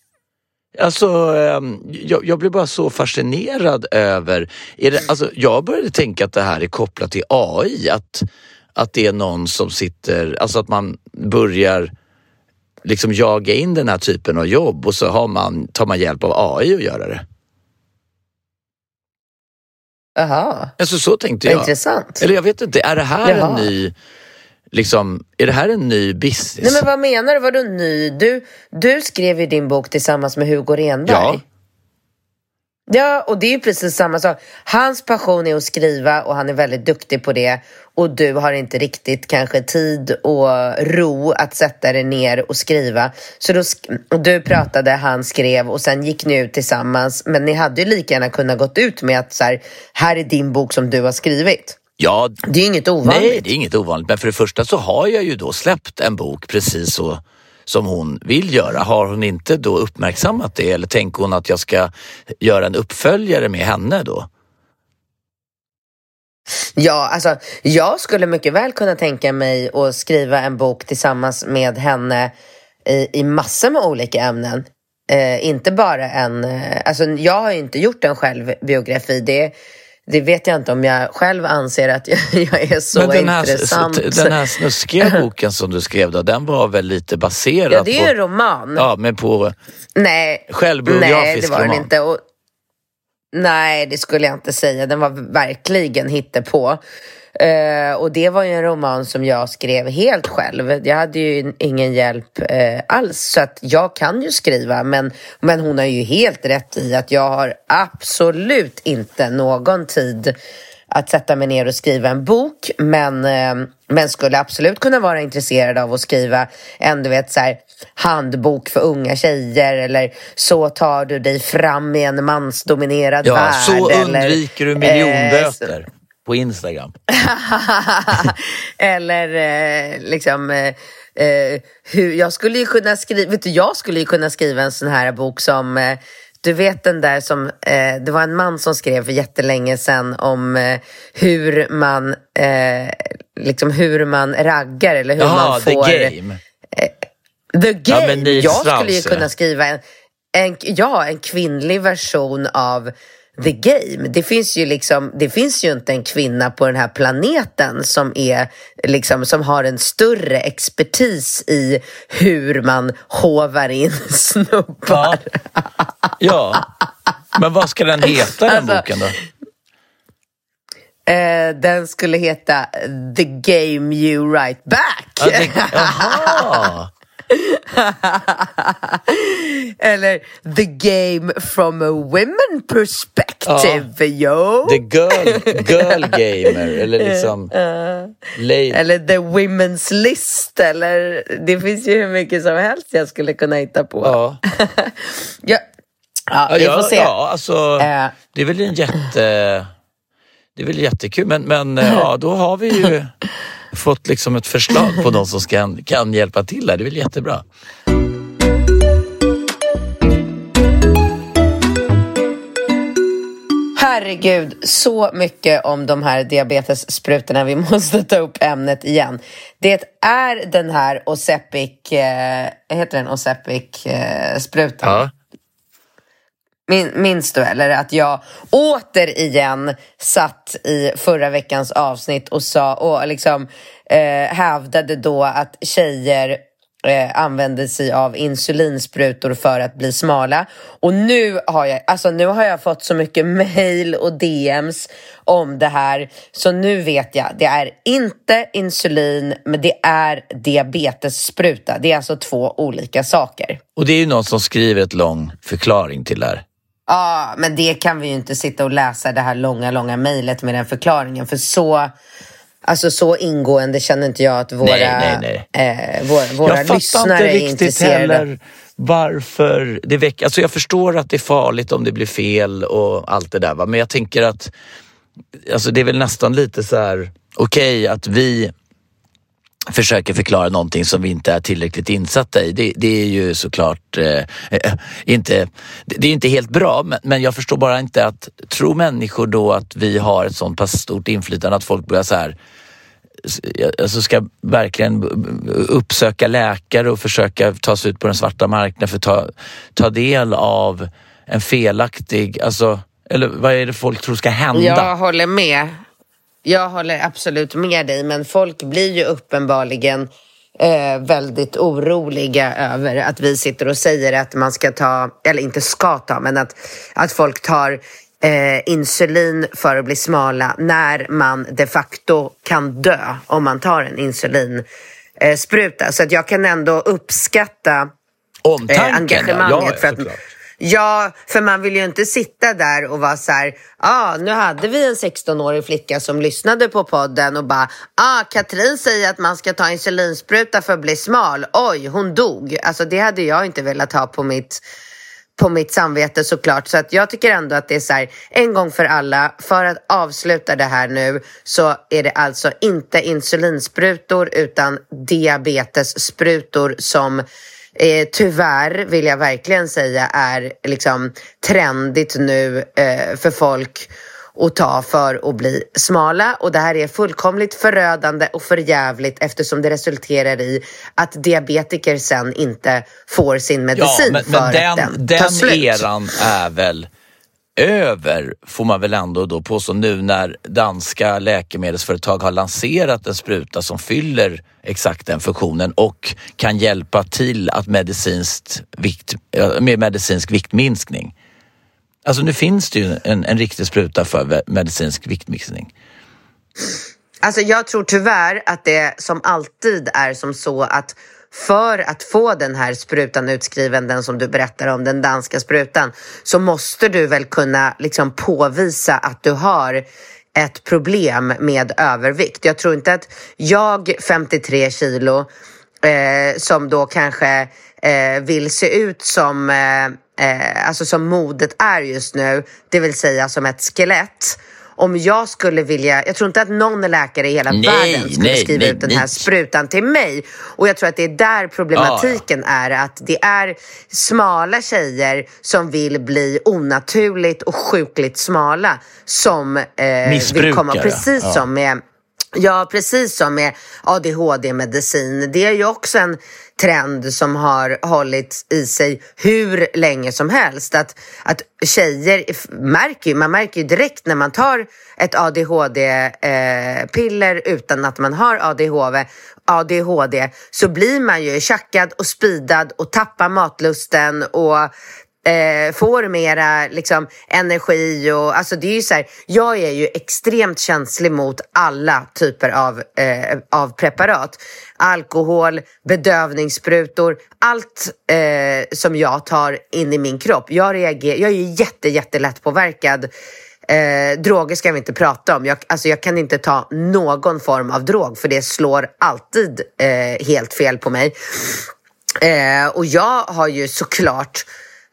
Alltså, ehm, jag, jag blev bara så fascinerad över... Är det, alltså, jag började tänka att det här är kopplat till AI. Att, att det är någon som sitter... Alltså att man börjar liksom jaga in den här typen av jobb och så har man, tar man hjälp av AI att göra det. Jaha. Alltså så tänkte jag. Intressant. Eller jag vet inte, är det här Jaha. en ny Liksom, är det här en ny business? Nej men vad menar du? Vadå ny? Du, du skrev ju din bok tillsammans med Hugo Renberg. Ja. Ja, och det är ju precis samma sak. Hans passion är att skriva och han är väldigt duktig på det. Och du har inte riktigt kanske tid och ro att sätta dig ner och skriva. Så då du pratade, han skrev och sen gick ni ut tillsammans. Men ni hade ju lika gärna kunnat gått ut med att så här, här är din bok som du har skrivit. Ja, Det är inget ovanligt. nej det är inget ovanligt. Men för det första så har jag ju då släppt en bok precis så som hon vill göra. Har hon inte då uppmärksammat det eller tänker hon att jag ska göra en uppföljare med henne då? Ja, alltså jag skulle mycket väl kunna tänka mig att skriva en bok tillsammans med henne i, i massor med olika ämnen. Eh, inte bara en, eh, alltså jag har ju inte gjort en självbiografi. Det, det vet jag inte om jag själv anser att jag, jag är så Men den här, intressant. den här snuskiga boken som du skrev då, den var väl lite baserad ja, det är ju en på... roman. Ja, men på Nej, självbiografisk nej det var roman. den inte. Och, nej, det skulle jag inte säga. Den var verkligen hittepå. Uh, och det var ju en roman som jag skrev helt själv. Jag hade ju ingen hjälp uh, alls. Så att jag kan ju skriva. Men, men hon har ju helt rätt i att jag har absolut inte någon tid att sätta mig ner och skriva en bok. Men, eh, men skulle absolut kunna vara intresserad av att skriva en du vet, så här, handbok för unga tjejer. Eller så tar du dig fram i en mansdominerad Ja, värld. så eller, undviker du eh, miljonböter på Instagram. Eller eh, liksom eh, eh, hur, jag skulle ju kunna skriva, vet du, jag skulle ju kunna skriva en sån här bok som eh, du vet den där som, eh, det var en man som skrev för jättelänge sedan om eh, hur man, eh, liksom hur man raggar eller hur Jaha, man får... the game. The Ja, Game. Neil jag Strauss, skulle ju ja. kunna skriva en, en, ja, en kvinnlig version av The Game. Det finns, ju liksom, det finns ju inte en kvinna på den här planeten som, är, liksom, som har en större expertis i hur man hovar in snubbar. Ja. Men vad ska den heta den Alltså, boken då? Eh, den skulle heta The Game You Right Back. Ja, det, jaha. Eller The Game from a Women Perspective, yo. The girl, girl gamer eller liksom... late. Eller The Women's List. Eller, det finns ju hur mycket som helst jag skulle kunna hitta på. Ja. Ja, ja, Ja, vi ja, får se. ja, alltså, Eh. det är väl en jätte... Det är väl jättekul, men, men eh, ja, då har vi ju fått liksom ett förslag på någon som ska, kan hjälpa till där. Det är väl jättebra. Herregud, så mycket om de här diabetessprutorna. Vi måste ta upp ämnet igen. Det är den här Osepic, eh, heter den Osepic eh, sprutan? Ja. Min, minns du eller att jag återigen satt i förra veckans avsnitt och sa och liksom eh, hävdade då att tjejer eh, använder sig av insulinsprutor för att bli smala. Och nu har jag, alltså nu har jag fått så mycket mail och DMs om det här. Så nu vet jag, det är inte insulin men det är diabetesspruta. Det är alltså två olika saker. Och det är ju någon som skriver ett lång förklaring till det här. Ja, men det kan vi ju inte sitta och läsa det här långa, långa mejlet med den förklaringen. För så, alltså så ingående känner inte jag att våra, Nej, nej, Eh, våra, våra jag lyssnare inte är riktigt intresserade. heller varför det väcker... Alltså jag förstår att det är farligt om det blir fel och allt det där. Va? Men jag tänker att alltså det är väl nästan lite så här okej att vi försöker förklara någonting som vi inte är tillräckligt insatta i. Det, det är ju såklart eh, eh inte, det är inte helt bra men, men jag förstår bara inte att, tror människor då att vi har ett sånt pass stort inflytande att folk börjar så här alltså ska verkligen uppsöka läkare och försöka ta sig ut på den svarta marknaden för att ta, ta del av en felaktig, alltså, eller vad är det folk tror ska hända? Jag håller med. Jag håller absolut med dig, men folk blir ju uppenbarligen eh, väldigt oroliga över att vi sitter och säger att man ska ta, eller inte ska ta, men att, att folk tar eh, insulin för att bli smala när man de facto kan dö om man tar en insulinspruta. Så att jag kan ändå uppskatta Omtanken, eh, engagemanget. ja, för att, såklart. Ja, för man vill ju inte sitta där och vara så här, ja, ah, nu hade vi en 16-årig flicka som lyssnade på podden och bara, ah, Katrin säger att man ska ta insulinspruta för att bli smal. Oj, hon dog. Alltså det hade jag inte velat ha på mitt på mitt samvete såklart. Så att jag tycker ändå att det är så här, en gång för alla, för att avsluta det här nu så är det alltså inte insulinsprutor utan diabetessprutor som eh, tyvärr vill jag verkligen säga är liksom trendigt nu eh, för folk att ta för att bli smala och det här är fullkomligt förödande och förjävligt eftersom det resulterar i att diabetiker sen inte får sin medicin Ja, men, för men att den, den, den tar slut. eran är väl över, får man väl ändå då påstå nu när danska läkemedelsföretag har lanserat en spruta som fyller exakt den funktionen och kan hjälpa till att medicinskt vikt, med medicinsk viktminskning. Alltså nu finns det ju en, en riktig spruta för medicinsk viktminskning. Alltså jag tror tyvärr att det som alltid är som så att för att få den här sprutan utskriven, den som du berättar om, den danska sprutan, så måste du väl kunna liksom påvisa att du har ett problem med övervikt. Jag tror inte att jag, 53 kilo, eh, som då kanske eh, vill se ut som, eh, eh, alltså som modet är just nu, det vill säga som ett skelett. Om jag skulle vilja, jag tror inte att någon läkare i hela Nej, världen skulle nej, skriva nej, ut den här sprutan till mig. Och jag tror att det är där problematiken är, att det är smala tjejer som vill bli onaturligt och sjukligt smala som eh, vill komma, precis ja. som med Ja, precis som med ADHD-medicin. Det är ju också en trend som har hållit i sig hur länge som helst. Att, att tjejer märker ju, man märker ju direkt när man tar ett ADHD-piller eh, utan att man har ADHD, ADHD så blir man ju tjackad och speedad och tappar matlusten och eh, får mera liksom, energi och alltså det är ju så här, jag är ju extremt känslig mot alla typer av, eh, av preparat. Alkohol, bedövningssprutor, allt eh, som jag tar in i min kropp. Jag, reagerar, jag är ju jätte, jättelätt påverkad. Eh, droger ska vi inte prata om. Jag, alltså jag kan inte ta någon form av drog för det slår alltid eh, helt fel på mig. Eh, och jag har ju såklart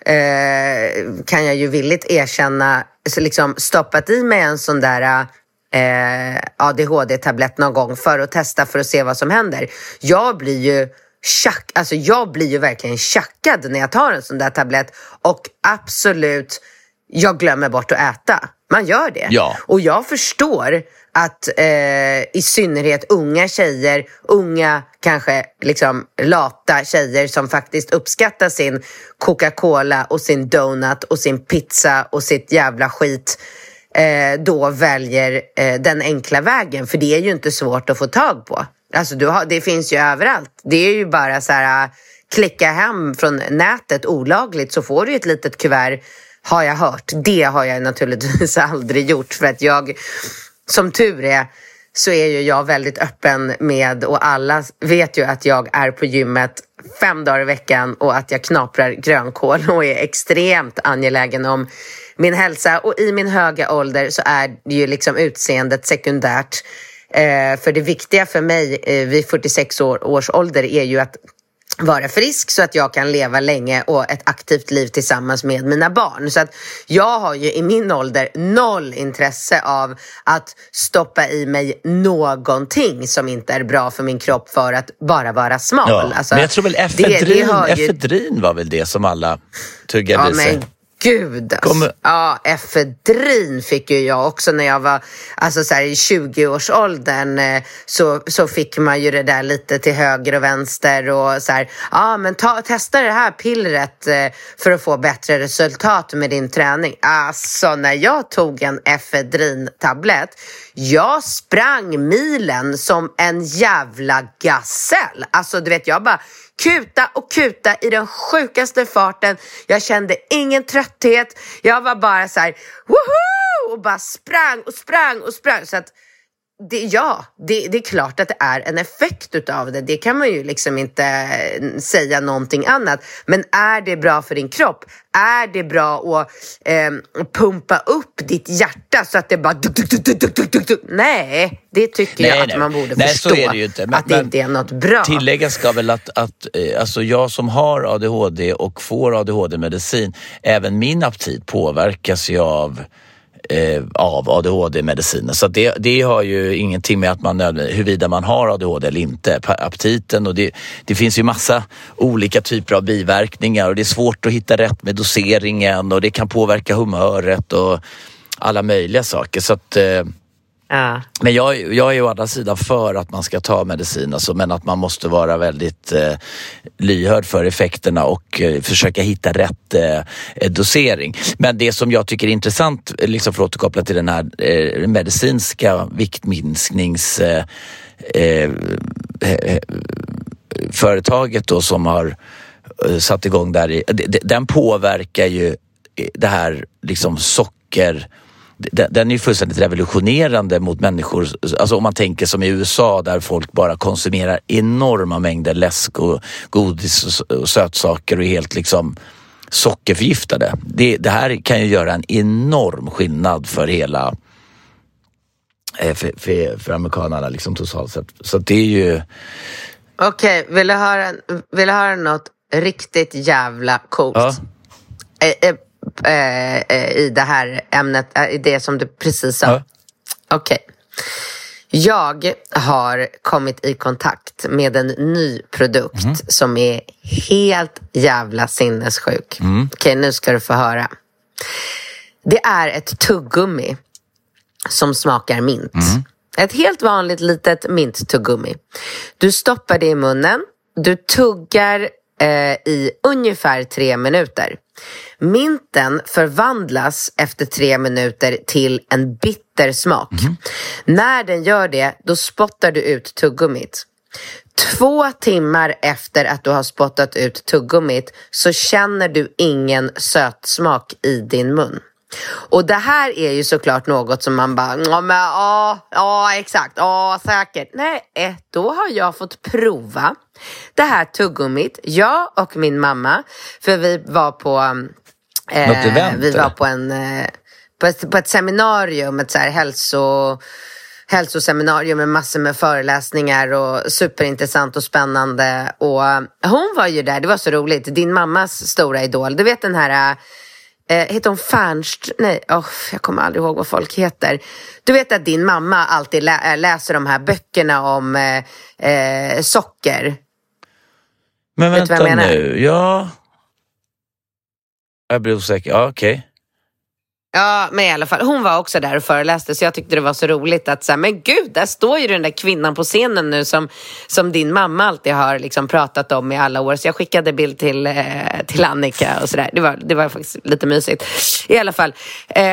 eh, kan jag ju villigt erkänna, så liksom stoppat i mig en sån där eh, ADHD-tablett någon gång för att testa för att se vad som händer. Jag blir ju tjack, alltså jag blir ju verkligen tjackad när jag tar en sån där tablett och absolut jag glömmer bort att äta. Man gör det. Ja. Och jag förstår att eh, i synnerhet unga tjejer, unga kanske liksom lata tjejer som faktiskt uppskattar sin Coca-Cola och sin donut och sin pizza och sitt jävla skit eh, då väljer eh, den enkla vägen. För det är ju inte svårt att få tag på. Alltså du har, det finns ju överallt. Det är ju bara så här klicka hem från nätet olagligt så får du ett litet kuvert har jag hört. Det har jag naturligtvis aldrig gjort för att jag, som tur är, så är ju jag väldigt öppen med och alla vet ju att jag är på gymmet fem dagar i veckan och att jag knaprar grönkål och är extremt angelägen om min hälsa och i min höga ålder så är ju liksom utseendet sekundärt. Eh, för det viktiga för mig eh, vid 46 år, års ålder är ju att vara frisk så att jag kan leva länge och ett aktivt liv tillsammans med mina barn. Så att jag har ju i min ålder noll intresse av att stoppa i mig någonting som inte är bra för min kropp för att bara vara smal. Ja. Alltså, men jag tror väl det- efedrin, det har ju- efedrin var väl det som alla tuggade Ja i sig. men gud alltså. Kommer- Ja, efedrin fick ju jag också när jag var alltså så här, i 20-årsåldern. eh, Så, så fick man ju det där lite till höger och vänster och så här, ja men ta, testa det här pillret eh, för att få bättre resultat med din träning. Alltså när jag tog en efedrintablett, jag sprang milen som en jävla gasell. Alltså du vet, jag bara kuta och kuta i den sjukaste farten. Jag kände ingen trötthet. Jag var bara så här, woho! Och bara sprang och sprang och sprang. Så att det, ja, det, det är klart att det är en effekt utav det. Det kan man ju liksom inte säga någonting annat. Men är det bra för din kropp? Är det bra att eh, pumpa upp ditt hjärta så att det bara... Duk, duk, duk? Nej, det tycker jag Nej, att nej. man borde Nej, förstå. så är det ju inte. Men- att det men inte är något bra. Tilläggas ska väl att, att eh, alltså jag som har ADHD och får ADHD-medicin, även min aptit påverkas ju av eh, av ADHD-mediciner Så det, det har ju ingenting med att man huruvida man har ADHD eller inte. Aptiten och det, det finns ju massa olika typer av biverkningar och det är svårt att hitta rätt med doseringen och det kan påverka humöret och alla möjliga saker. Så att, eh, Ja. men jag, jag är ju å andra sidan för att man ska ta medicin, alltså, men att man måste vara väldigt eh, lyhörd för effekterna och eh, försöka hitta rätt eh, eh dosering. Men det som jag tycker är intressant, eh, liksom för att återkoppla till den här eh, medicinska viktminsknings eh, eh, eh företaget då som har satt igång där, i, den påverkar ju det här liksom socker den, är ju fullständigt revolutionerande mot människor. Alltså om man tänker som i USA där folk bara konsumerar enorma mängder läsk och godis och, sötsaker och är helt liksom sockerförgiftade. Det, det här kan ju göra en enorm skillnad för hela eh, för, för, för amerikanerna liksom totalt sett. Så det är ju... Okej, vill, du höra, vill du höra något riktigt jävla coolt? Ja. Eh, eh, eh, eh, I det här ämnet, eh, i det som du precis sa. Ja. Okej. Jag har kommit i kontakt med en ny produkt Mhm. som är helt jävla sinnessjuk. Mm. Okej, nu ska du få höra. Det är ett tuggummi som smakar mint. Mm. Ett helt vanligt litet minttuggummi. Du stoppar det i munnen, du tuggar eh, i ungefär tre minuter. Minten förvandlas efter tre minuter till en bitter smak. När den gör det, då spottar du ut tuggummit. Två timmar efter att du har spottat ut tuggummit så känner du ingen sötsmak i din mun. Och det här är ju såklart något som man bara, ja men ja, ja exakt, ja säkert. Nej, eh, då har jag fått prova det här tuggummit, jag och min mamma, för vi var på eh, Något event, vi var på, en, eh, på, ett, på ett seminarium, ett så här hälso hälsoseminarium med massor med föreläsningar och superintressant och spännande. Och eh, hon var ju där, det var så roligt. Din mammas stora idol, du vet den här Eh, heter hon Fernst? Nej, oh, jag kommer aldrig ihåg vad folk heter. Du vet att din mamma alltid lä- läser de här böckerna om eh, eh, socker. Men Vet vänta nu, ja... Jag blir osäker. Ja, okej. Ja, men i alla fall, hon var också där och föreläste så jag tyckte det var så roligt att så men gud, där står ju den där kvinnan på scenen nu som, som din mamma alltid har liksom pratat om i alla år. Så jag skickade bild till, eh, till Annika och sådär. Det var, det var faktiskt lite mysigt. I alla fall. Eh,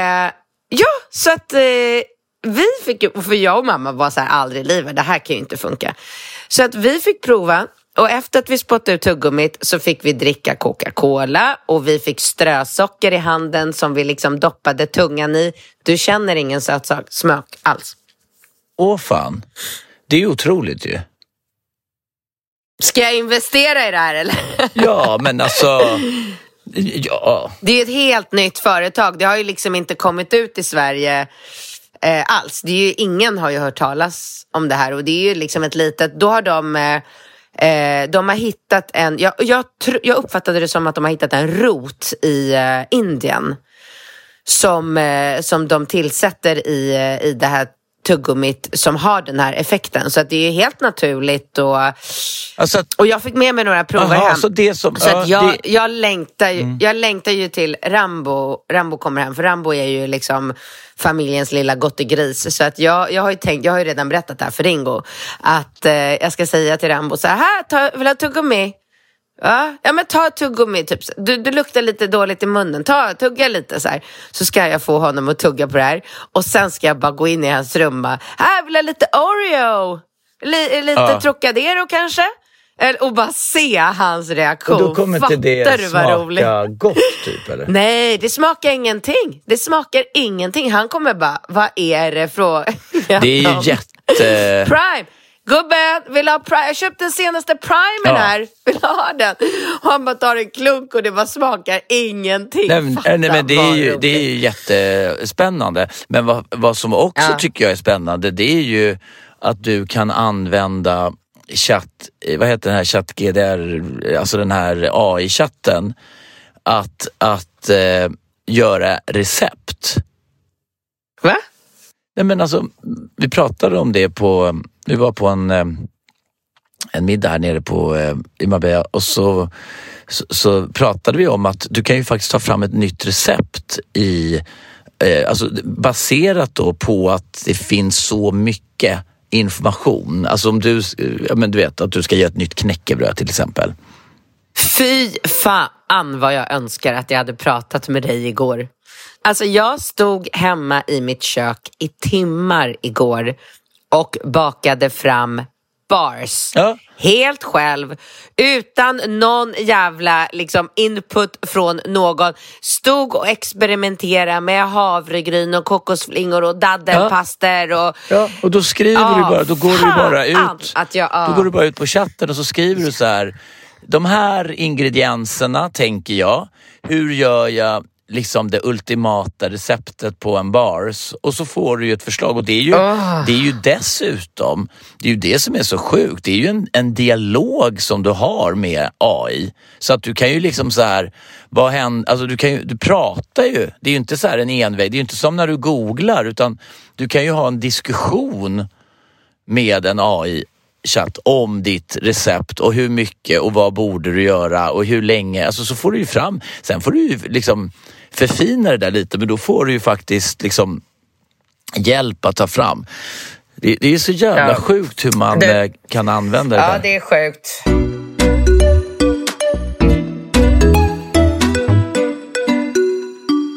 ja, så att eh, vi fick ju, för jag och mamma var så här, aldrig i livet, det här kan ju inte funka. Så att vi fick prova och efter att vi spottade ut tuggummit så fick vi dricka Coca-Cola och vi fick strösocker i handen som vi liksom doppade tungan i. Du känner ingen sötsak, smak alls. Åh fan. Det är otroligt ju. Ska jag investera i det här eller? Ja, men alltså... Ja. Det är ett helt nytt företag. Det har ju liksom inte kommit ut i Sverige eh, alls. Det är ju, ingen har ju hört talas om det här och det är ju liksom ett litet, då har de eh, Eh, de har hittat en, jag, jag, jag, uppfattade det som att de har hittat en rot i eh, Indien som, eh, som de tillsätter i, eh, i det här tuggummit som har den här effekten. Så att det är helt naturligt och, alltså att, och jag fick med mig några prover aha, hem. Så, det som, så att jag, det... jag, längtar ju, mm. jag längtar ju till Rambo, Rambo kommer hem, för Rambo är ju liksom familjens lilla gottegris. Så att jag, jag har ju tänkt, jag har ju redan berättat det här för Ringo, att eh, jag ska säga till Rambo så här, här ta, vill du ha tuggummi? Ja, ja men ta tuggummi, typ. Du, du luktar lite dåligt i munnen. Ta, tugga lite så här. Så ska jag få honom att tugga på det här. Och sen ska jag bara gå in i hans rum och här vill jag lite Oreo. L lite ja. Trocadero kanske? Och bara se hans reaktion. Och då kommer Fattar inte det smaka gott typ eller? Nej, det smakar ingenting. Det smakar ingenting. Han kommer bara, vad är det från... det är ju jätte... Prime! Gubben, vill ha prime? Jag köpte den senaste primen ja. här. Vill ha den? Och han bara tar en klunk och det bara smakar ingenting. Nej, men, nej, men det, är ju, det är ju jättespännande. Men vad, vad som också ja. tycker jag är spännande det är ju att du kan använda chatt, vad heter den här chatt-GDR, alltså den här AI-chatten, att, att eh, göra recept. Va? Nej men alltså, vi pratade om det på, vi var på en, eh, en middag här nere på, eh, i Marbella och så, så, så, pratade vi om att du kan ju faktiskt ta fram ett nytt recept i, eh, alltså baserat då på att det finns så mycket information. Alltså om du, ja, men du vet att du ska göra ett nytt knäckebröd till exempel. Fy fan vad jag önskar att jag hade pratat med dig igår. Alltså jag stod hemma i mitt kök i timmar igår och bakade fram bars. Ja. Helt själv, utan någon jävla liksom, input från någon. Stod och experimenterade med havregryn och kokosflingor och daddelpaster. Och, ja, och då skriver oh, du bara, då går du bara ut. Att jag, oh. Då går du bara ut på chatten och så skriver du så här. De här ingredienserna tänker jag. Hur gör jag liksom det ultimata receptet på en bars och så får du ju ett förslag och det är ju, oh. det är ju dessutom, det är ju det som är så sjukt, det är ju en, en dialog som du har med AI. Så att du kan ju liksom så här, vad händer, alltså du, kan ju, du pratar ju, det är ju inte så här en enväg, det är ju inte som när du googlar utan du kan ju ha en diskussion med en AI chatt om ditt recept och hur mycket och vad borde du göra och hur länge. Alltså så får du ju fram, sen får du ju liksom förfina det där lite men då får du ju faktiskt liksom hjälp att ta fram. Det, det är så jävla ja. sjukt hur man det, eh, kan använda det Ja, där. det är sjukt.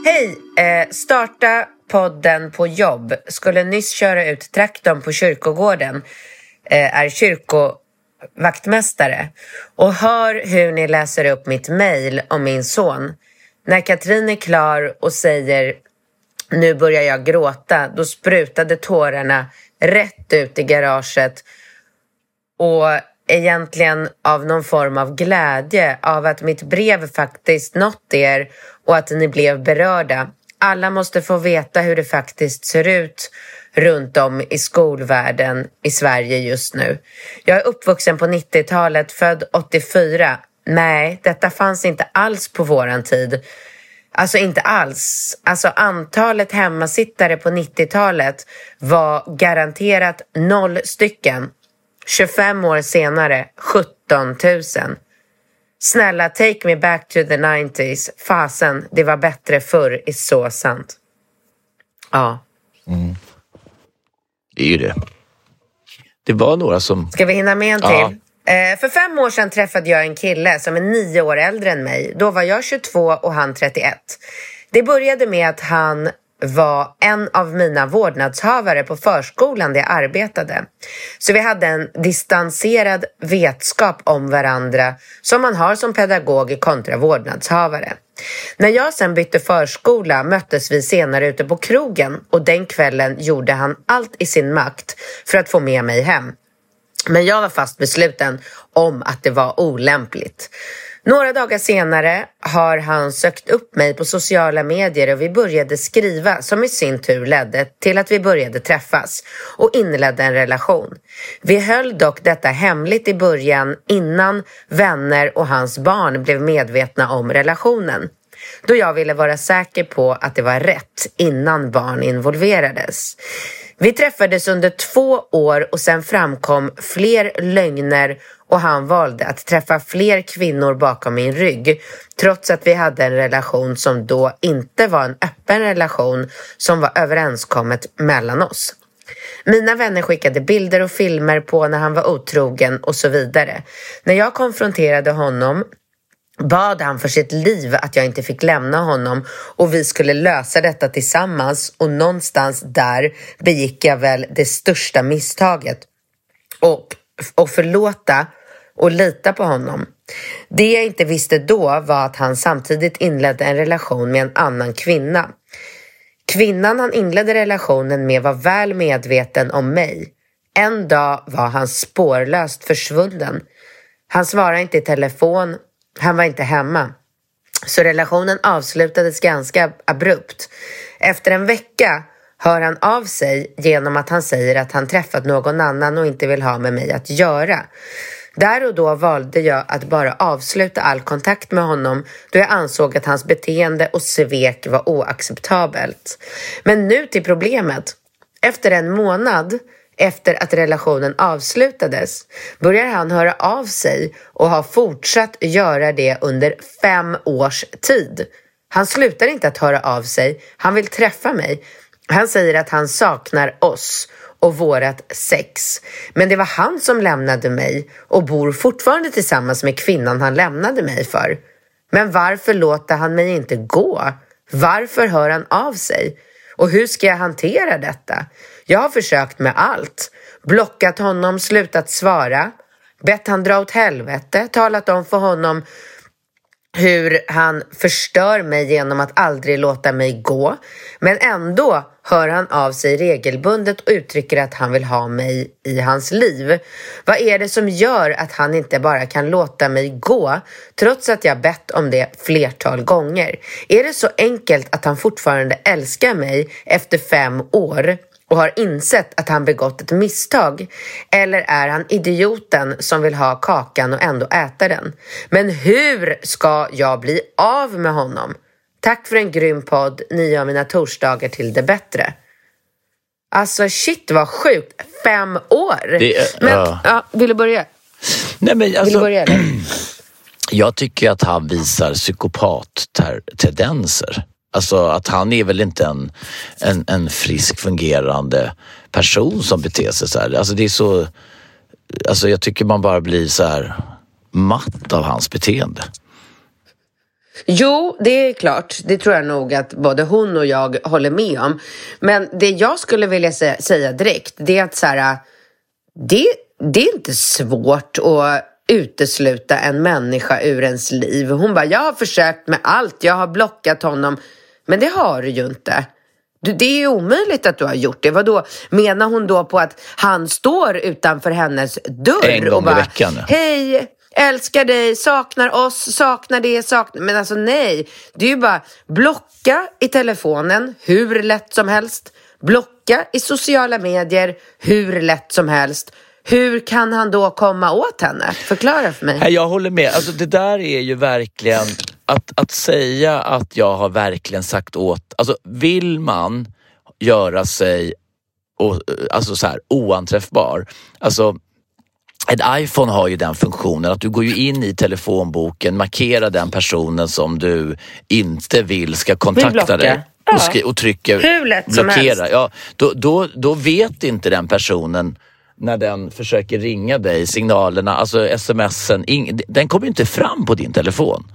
Hej! Eh, starta podden på jobb. Skulle nyss köra ut traktorn på kyrkogården. Eh, är kyrkovaktmästare. Och hör hur ni läser upp mitt mejl om min son. När Katrin är klar och säger nu börjar jag gråta, då sprutade tårarna rätt ut i garaget och egentligen av någon form av glädje av att mitt brev faktiskt nått er och att ni blev berörda. Alla måste få veta hur det faktiskt ser ut runt om i skolvärlden i Sverige just nu. Jag är uppvuxen på 90-talet, född 84. Nej, detta fanns inte alls på våran tid. Alltså inte alls. Alltså antalet hemmasittare på 90-talet var garanterat noll stycken. 25 år senare 17 000. Snälla, take me back to the 90s. Fasen, det var bättre förr, är så sant. Ja. Mm. Det är ju det. Det var några som... Ska vi hinna med en till? Ja. Eh, för fem år sedan träffade jag en kille som är nio år äldre än mig. Då var jag 22 och han 31. Det började med att han var en av mina vårdnadshavare på förskolan där jag arbetade. Så vi hade en distanserad vetskap om varandra som man har som pedagog kontra vårdnadshavare. När jag sen bytte förskola möttes vi senare ute på krogen och den kvällen gjorde han allt i sin makt för att få med mig hem. Men jag var fast besluten om att det var olämpligt. Några dagar senare har han sökt upp mig på sociala medier och vi började skriva som i sin tur ledde till att vi började träffas och inledde en relation. Vi höll dock detta hemligt i början innan vänner och hans barn blev medvetna om relationen då jag ville vara säker på att det var rätt innan barn involverades. Vi träffades under två år och sen framkom fler lögner och han valde att träffa fler kvinnor bakom min rygg trots att vi hade en relation som då inte var en öppen relation som var överenskommet mellan oss. Mina vänner skickade bilder och filmer på när han var otrogen och så vidare. När jag konfronterade honom bad han för sitt liv att jag inte fick lämna honom och vi skulle lösa detta tillsammans och någonstans där begick jag väl det största misstaget och, och förlåta och lita på honom. Det jag inte visste då var att han samtidigt inledde en relation med en annan kvinna. Kvinnan han inledde relationen med var väl medveten om mig. En dag var han spårlöst försvunnen. Han svarade inte i telefon han var inte hemma. Så relationen avslutades ganska abrupt. Efter en vecka hör han av sig genom att han säger att han träffat någon annan och inte vill ha med mig att göra. Där och då valde jag att bara avsluta all kontakt med honom då jag ansåg att hans beteende och svek var oacceptabelt. Men nu till problemet. Efter en månad efter att relationen avslutades börjar han höra av sig och har fortsatt göra det under fem års tid. Han slutar inte att höra av sig, han vill träffa mig. Han säger att han saknar oss och vårat sex. Men det var han som lämnade mig och bor fortfarande tillsammans med kvinnan han lämnade mig för. Men varför låter han mig inte gå? Varför hör han av sig? Och hur ska jag hantera detta? Jag har försökt med allt. Blockat honom, slutat svara, bett han dra åt helvete, talat om för honom hur han förstör mig genom att aldrig låta mig gå. Men ändå hör han av sig regelbundet och uttrycker att han vill ha mig i hans liv. Vad är det som gör att han inte bara kan låta mig gå trots att jag bett om det flertal gånger? Är det så enkelt att han fortfarande älskar mig efter fem år? Och har insett att han begått ett misstag? Eller är han idioten som vill ha kakan och ändå äta den? Men hur ska jag bli av med honom? Tack för en grym podd. Ni gör mina torsdagar till det bättre. Alltså shit vad sjukt. Fem år! Det, men, ja. ja, vill du börja? Nej, men alltså, Vill du börja eller? Jag tycker att han visar psykopat-tendenser. Alltså att han är väl inte en, en, en frisk fungerande person som beter sig så här. Alltså det är så... Alltså jag tycker man bara blir så här matt av hans beteende. Jo, det är klart. Det tror jag nog att både hon och jag håller med om. Men det jag skulle vilja säga, direkt, det är att så här, det, det är inte svårt att utesluta en människa ur ens liv. Hon bara, jag har försökt med allt, jag har blockat honom. Men det har du ju inte. Du, det är omöjligt att du har gjort det. Vadå? Menar hon då på att han står utanför hennes dörr En gång och bara, i veckan. hej, älskar dig, saknar oss, saknar det, saknar... Men alltså nej, det är ju bara blocka i telefonen hur lätt som helst. Blocka i sociala medier hur lätt som helst. Hur kan han då komma åt henne? Förklara för mig. Jag håller med. Alltså, det där är ju verkligen att, att säga att jag har verkligen sagt åt... Alltså vill man göra sig och, alltså så här, oanträffbar. Alltså, en iPhone har ju den funktionen att du går ju in i telefonboken, markerar den personen som du inte vill ska kontakta dig. och, och trycker blockera. Ja, då, då, då vet inte den personen när den försöker ringa dig, signalerna, alltså smsen, ing, den kommer inte fram på din telefon.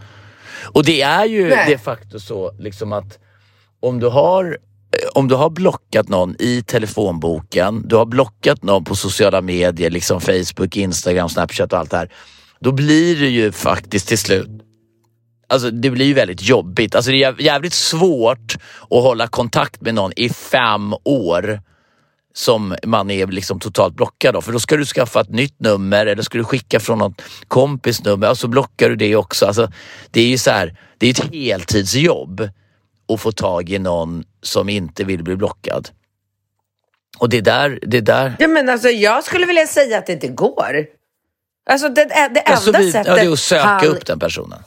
Och det är ju Nej. de facto så liksom att om du har eh, om du har blockat någon i telefonboken, du har blockat någon på sociala medier, liksom Facebook, Instagram, Snapchat och allt det här. Då blir det ju faktiskt till slut Alltså det blir ju väldigt jobbigt. Alltså det är jäv- jävligt svårt att hålla kontakt med någon i fem år som man är liksom totalt blockad av. För då ska du skaffa ett nytt nummer eller ska du skicka från något kompis nummer och så blockar du det också. Alltså, det är ju så här, det är ett heltidsjobb att få tag i någon som inte vill bli blockad. Och det där, det där Ja, men alltså, jag skulle vilja säga att det inte går. Alltså det, det enda alltså, vi, sättet ja, det är att söka han... upp den personen.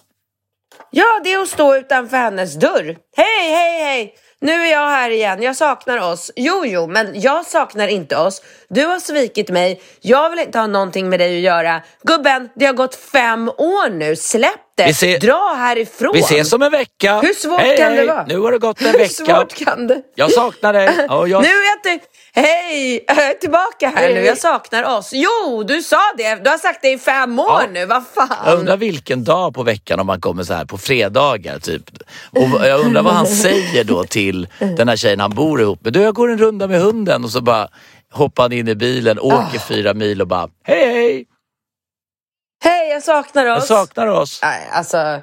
Ja, det är att stå utanför hennes dörr. Hej, hej, hej! Nu är jag här igen. Jag saknar oss. Jo, jo, men jag saknar inte oss. Du har svikit mig. Jag vill inte ha någonting med dig att göra. Gubben, det har gått fem år nu. Släpp det. Ser- Dra härifrån. Vi ses om en vecka. Hur svårt hej, kan det hej. vara? Nu har det gått en Hur vecka. svårt kan det? Jag saknar dig. Och jag... Nu är jag till... Hej! Jag är tillbaka här Hej. nu. Jag saknar oss. Jo, du sa det. Du har sagt det i fem år Ja. nu. Vad Jag fan? undrar vilken dag på veckan om man kommer så här på fredagar typ. Och jag undrar vad han säger då till den här tjejen han bor ihop med. Du, jag går en runda med hunden och så bara hoppar han in i bilen, åker Ah. fyra mil och bara hej hej, Hej, jag saknar oss. jag saknar oss. Nej, alltså...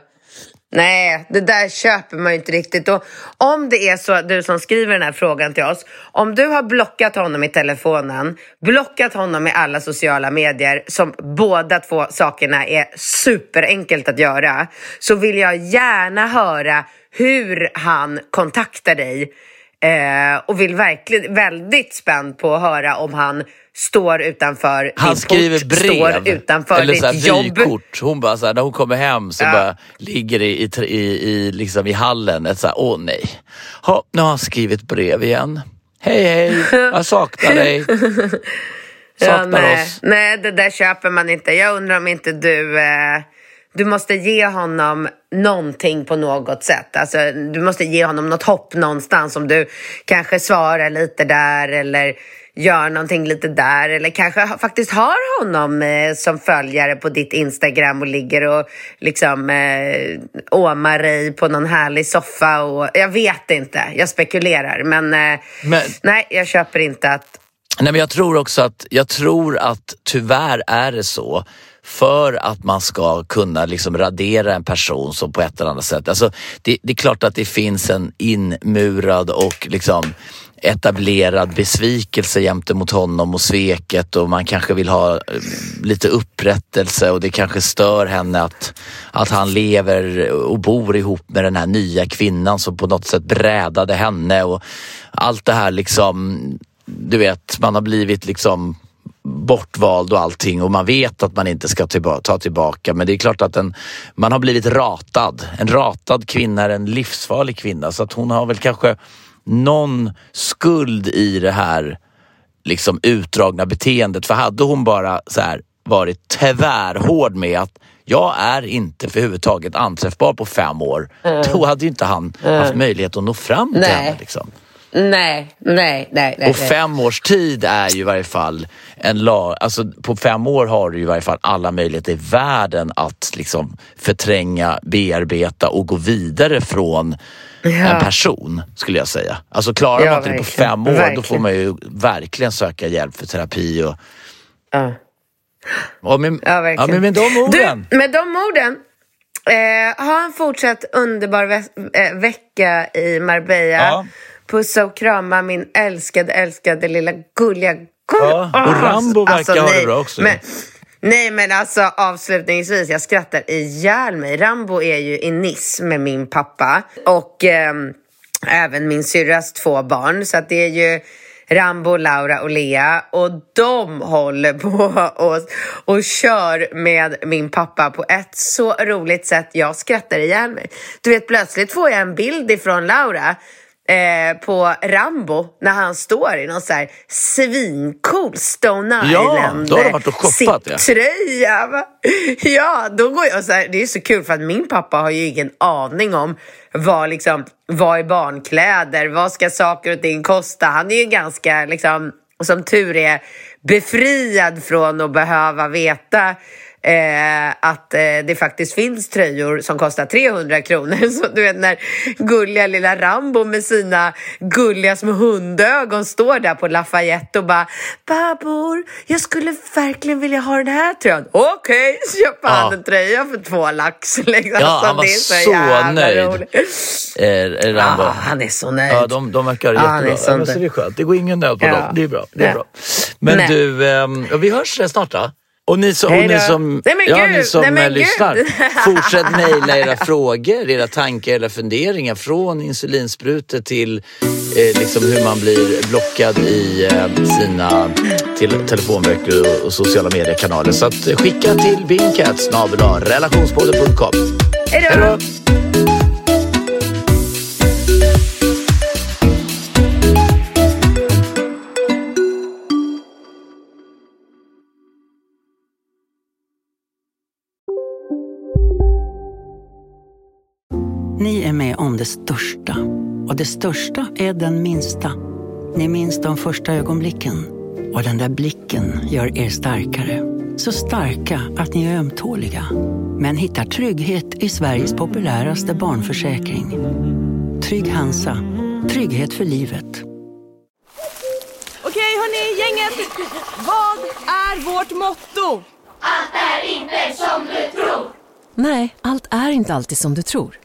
Nej, det där köper man ju inte riktigt. Och om det är så, du som skriver den här frågan till oss, om du har blockat honom i telefonen, blockat honom i alla sociala medier, som båda två sakerna är superenkelt att göra, så vill jag gärna höra hur han kontaktar dig. Eh, och vill verkligen, väldigt spänd på att höra om han står utanför Han skriver port, brev står utanför eller så här vykort. Hon bara så här, när hon kommer hem så Ja. bara ligger det i, i, i, liksom i hallen ett så här, åh nej. Ha, nu har han skrivit brev igen. Hej hej, jag saknar dig. Saknar nej. oss. nej, det där köper man inte. Jag undrar om inte du... Eh, du måste ge honom någonting på något sätt. Alltså, du måste ge honom något hopp någonstans. Om du kanske svarar lite där eller gör någonting lite där. Eller kanske faktiskt har honom eh, som följare på ditt Instagram och ligger och liksom eh, åmar dig på någon härlig soffa. Och, jag vet inte, jag spekulerar. Men, eh, Men- nej, jag köper inte att Nej, men jag tror också att, jag tror att tyvärr är det så för att man ska kunna liksom radera en person som på ett eller annat sätt. Alltså, det, det är klart att det finns en inmurad och liksom etablerad besvikelse gentemot honom och sveket och man kanske vill ha eh, lite upprättelse och det kanske stör henne att, att han lever och bor ihop med den här nya kvinnan som på något sätt brädade henne och allt det här liksom du vet, man har blivit liksom bortvald och allting och man vet att man inte ska ta tillbaka men det är klart att en, man har blivit ratad. En ratad kvinna är en livsfarlig kvinna så att hon har väl kanske någon skuld i det här liksom utdragna beteendet. För hade hon bara så här varit tvärhård med att jag är inte för anträffbar på fem år, då hade ju inte han haft möjlighet att nå fram till Nej. henne. Liksom. Nej, nej, nej. nej Och fem års tid är ju i varje fall en lag, alltså på fem år har du ju i varje fall alla möjligheter i världen att liksom förtränga, bearbeta och gå vidare från en person skulle jag säga. Alltså klarar Ja, man inte det på fem år då Verkligen. får man ju verkligen söka hjälp för terapi och, Ja. och med, Ja, verkligen. men med de orden. Du, med de orden. Eh, ha en fortsatt underbar ve- eh, vecka i Marbella. Ja. Pussa och krama min älskade, älskade lilla gulliga gull. Ja, och Åh, Rambo verkar ha det bra också. Men, nej, men alltså avslutningsvis, jag skrattar ihjäl mig. Rambo är ju i Nice med min pappa och ehm, även min syrras två barn. Så att det är ju Rambo, Laura och Lea och de håller på och, och kör med min pappa på ett så roligt sätt. Jag skrattar ihjäl mig. Du vet, plötsligt får jag en bild ifrån Laura eh, på Rambo när han står i någon så här svincool Stone Ja, Island då har de varit och shoppat, ja. tröja. va? Ja, då går jag så här, det är så kul för att min pappa har ju ingen aning om vad liksom, vad är barnkläder, vad ska saker och ting kosta. Han är ju ganska liksom, som tur är befriad från att behöva veta eh, att eh, det faktiskt finns tröjor som kostar 300 kronor. Så du vet när gulliga lilla Rambo med sina gulliga små hundögon står där på Lafayette och bara Babor, jag skulle verkligen vilja ha den här tröjan. Okej, okay, så köper han Ja. en tröja för två lax. Liksom. Ja, Så han var så jävla nöjd. roligt. Eh, Rambo. Ja, han är så nöjd. Ja, de, de verkar är jättebra. så Ja, så det är skönt. Det går ingen nöd på Ja. dem. Det är bra. Det är bra. Men Nej. du, ja, vi hörs snart då. Och ni som, och ni som, Nej, ja, ni som Nej, lyssnar, fortsätt mejla era frågor, era tankar, era funderingar från insulinsprutor till eh, liksom hur man blir blockad i eh, sina till, telefonböcker och, och sociala mediekanaler. Så att, skicka till bingcat relationspodden.com. Hej Hej då! Ni är med om det största. Och det största är den minsta. Ni minns de första ögonblicken. Och den där blicken gör er starkare. Så starka att ni är ömtåliga. Men hittar trygghet i Sveriges populäraste barnförsäkring. Trygg Hansa. Trygghet för livet. Okej hörni, gänget! Vad är vårt motto? Nej, allt är inte alltid som du tror.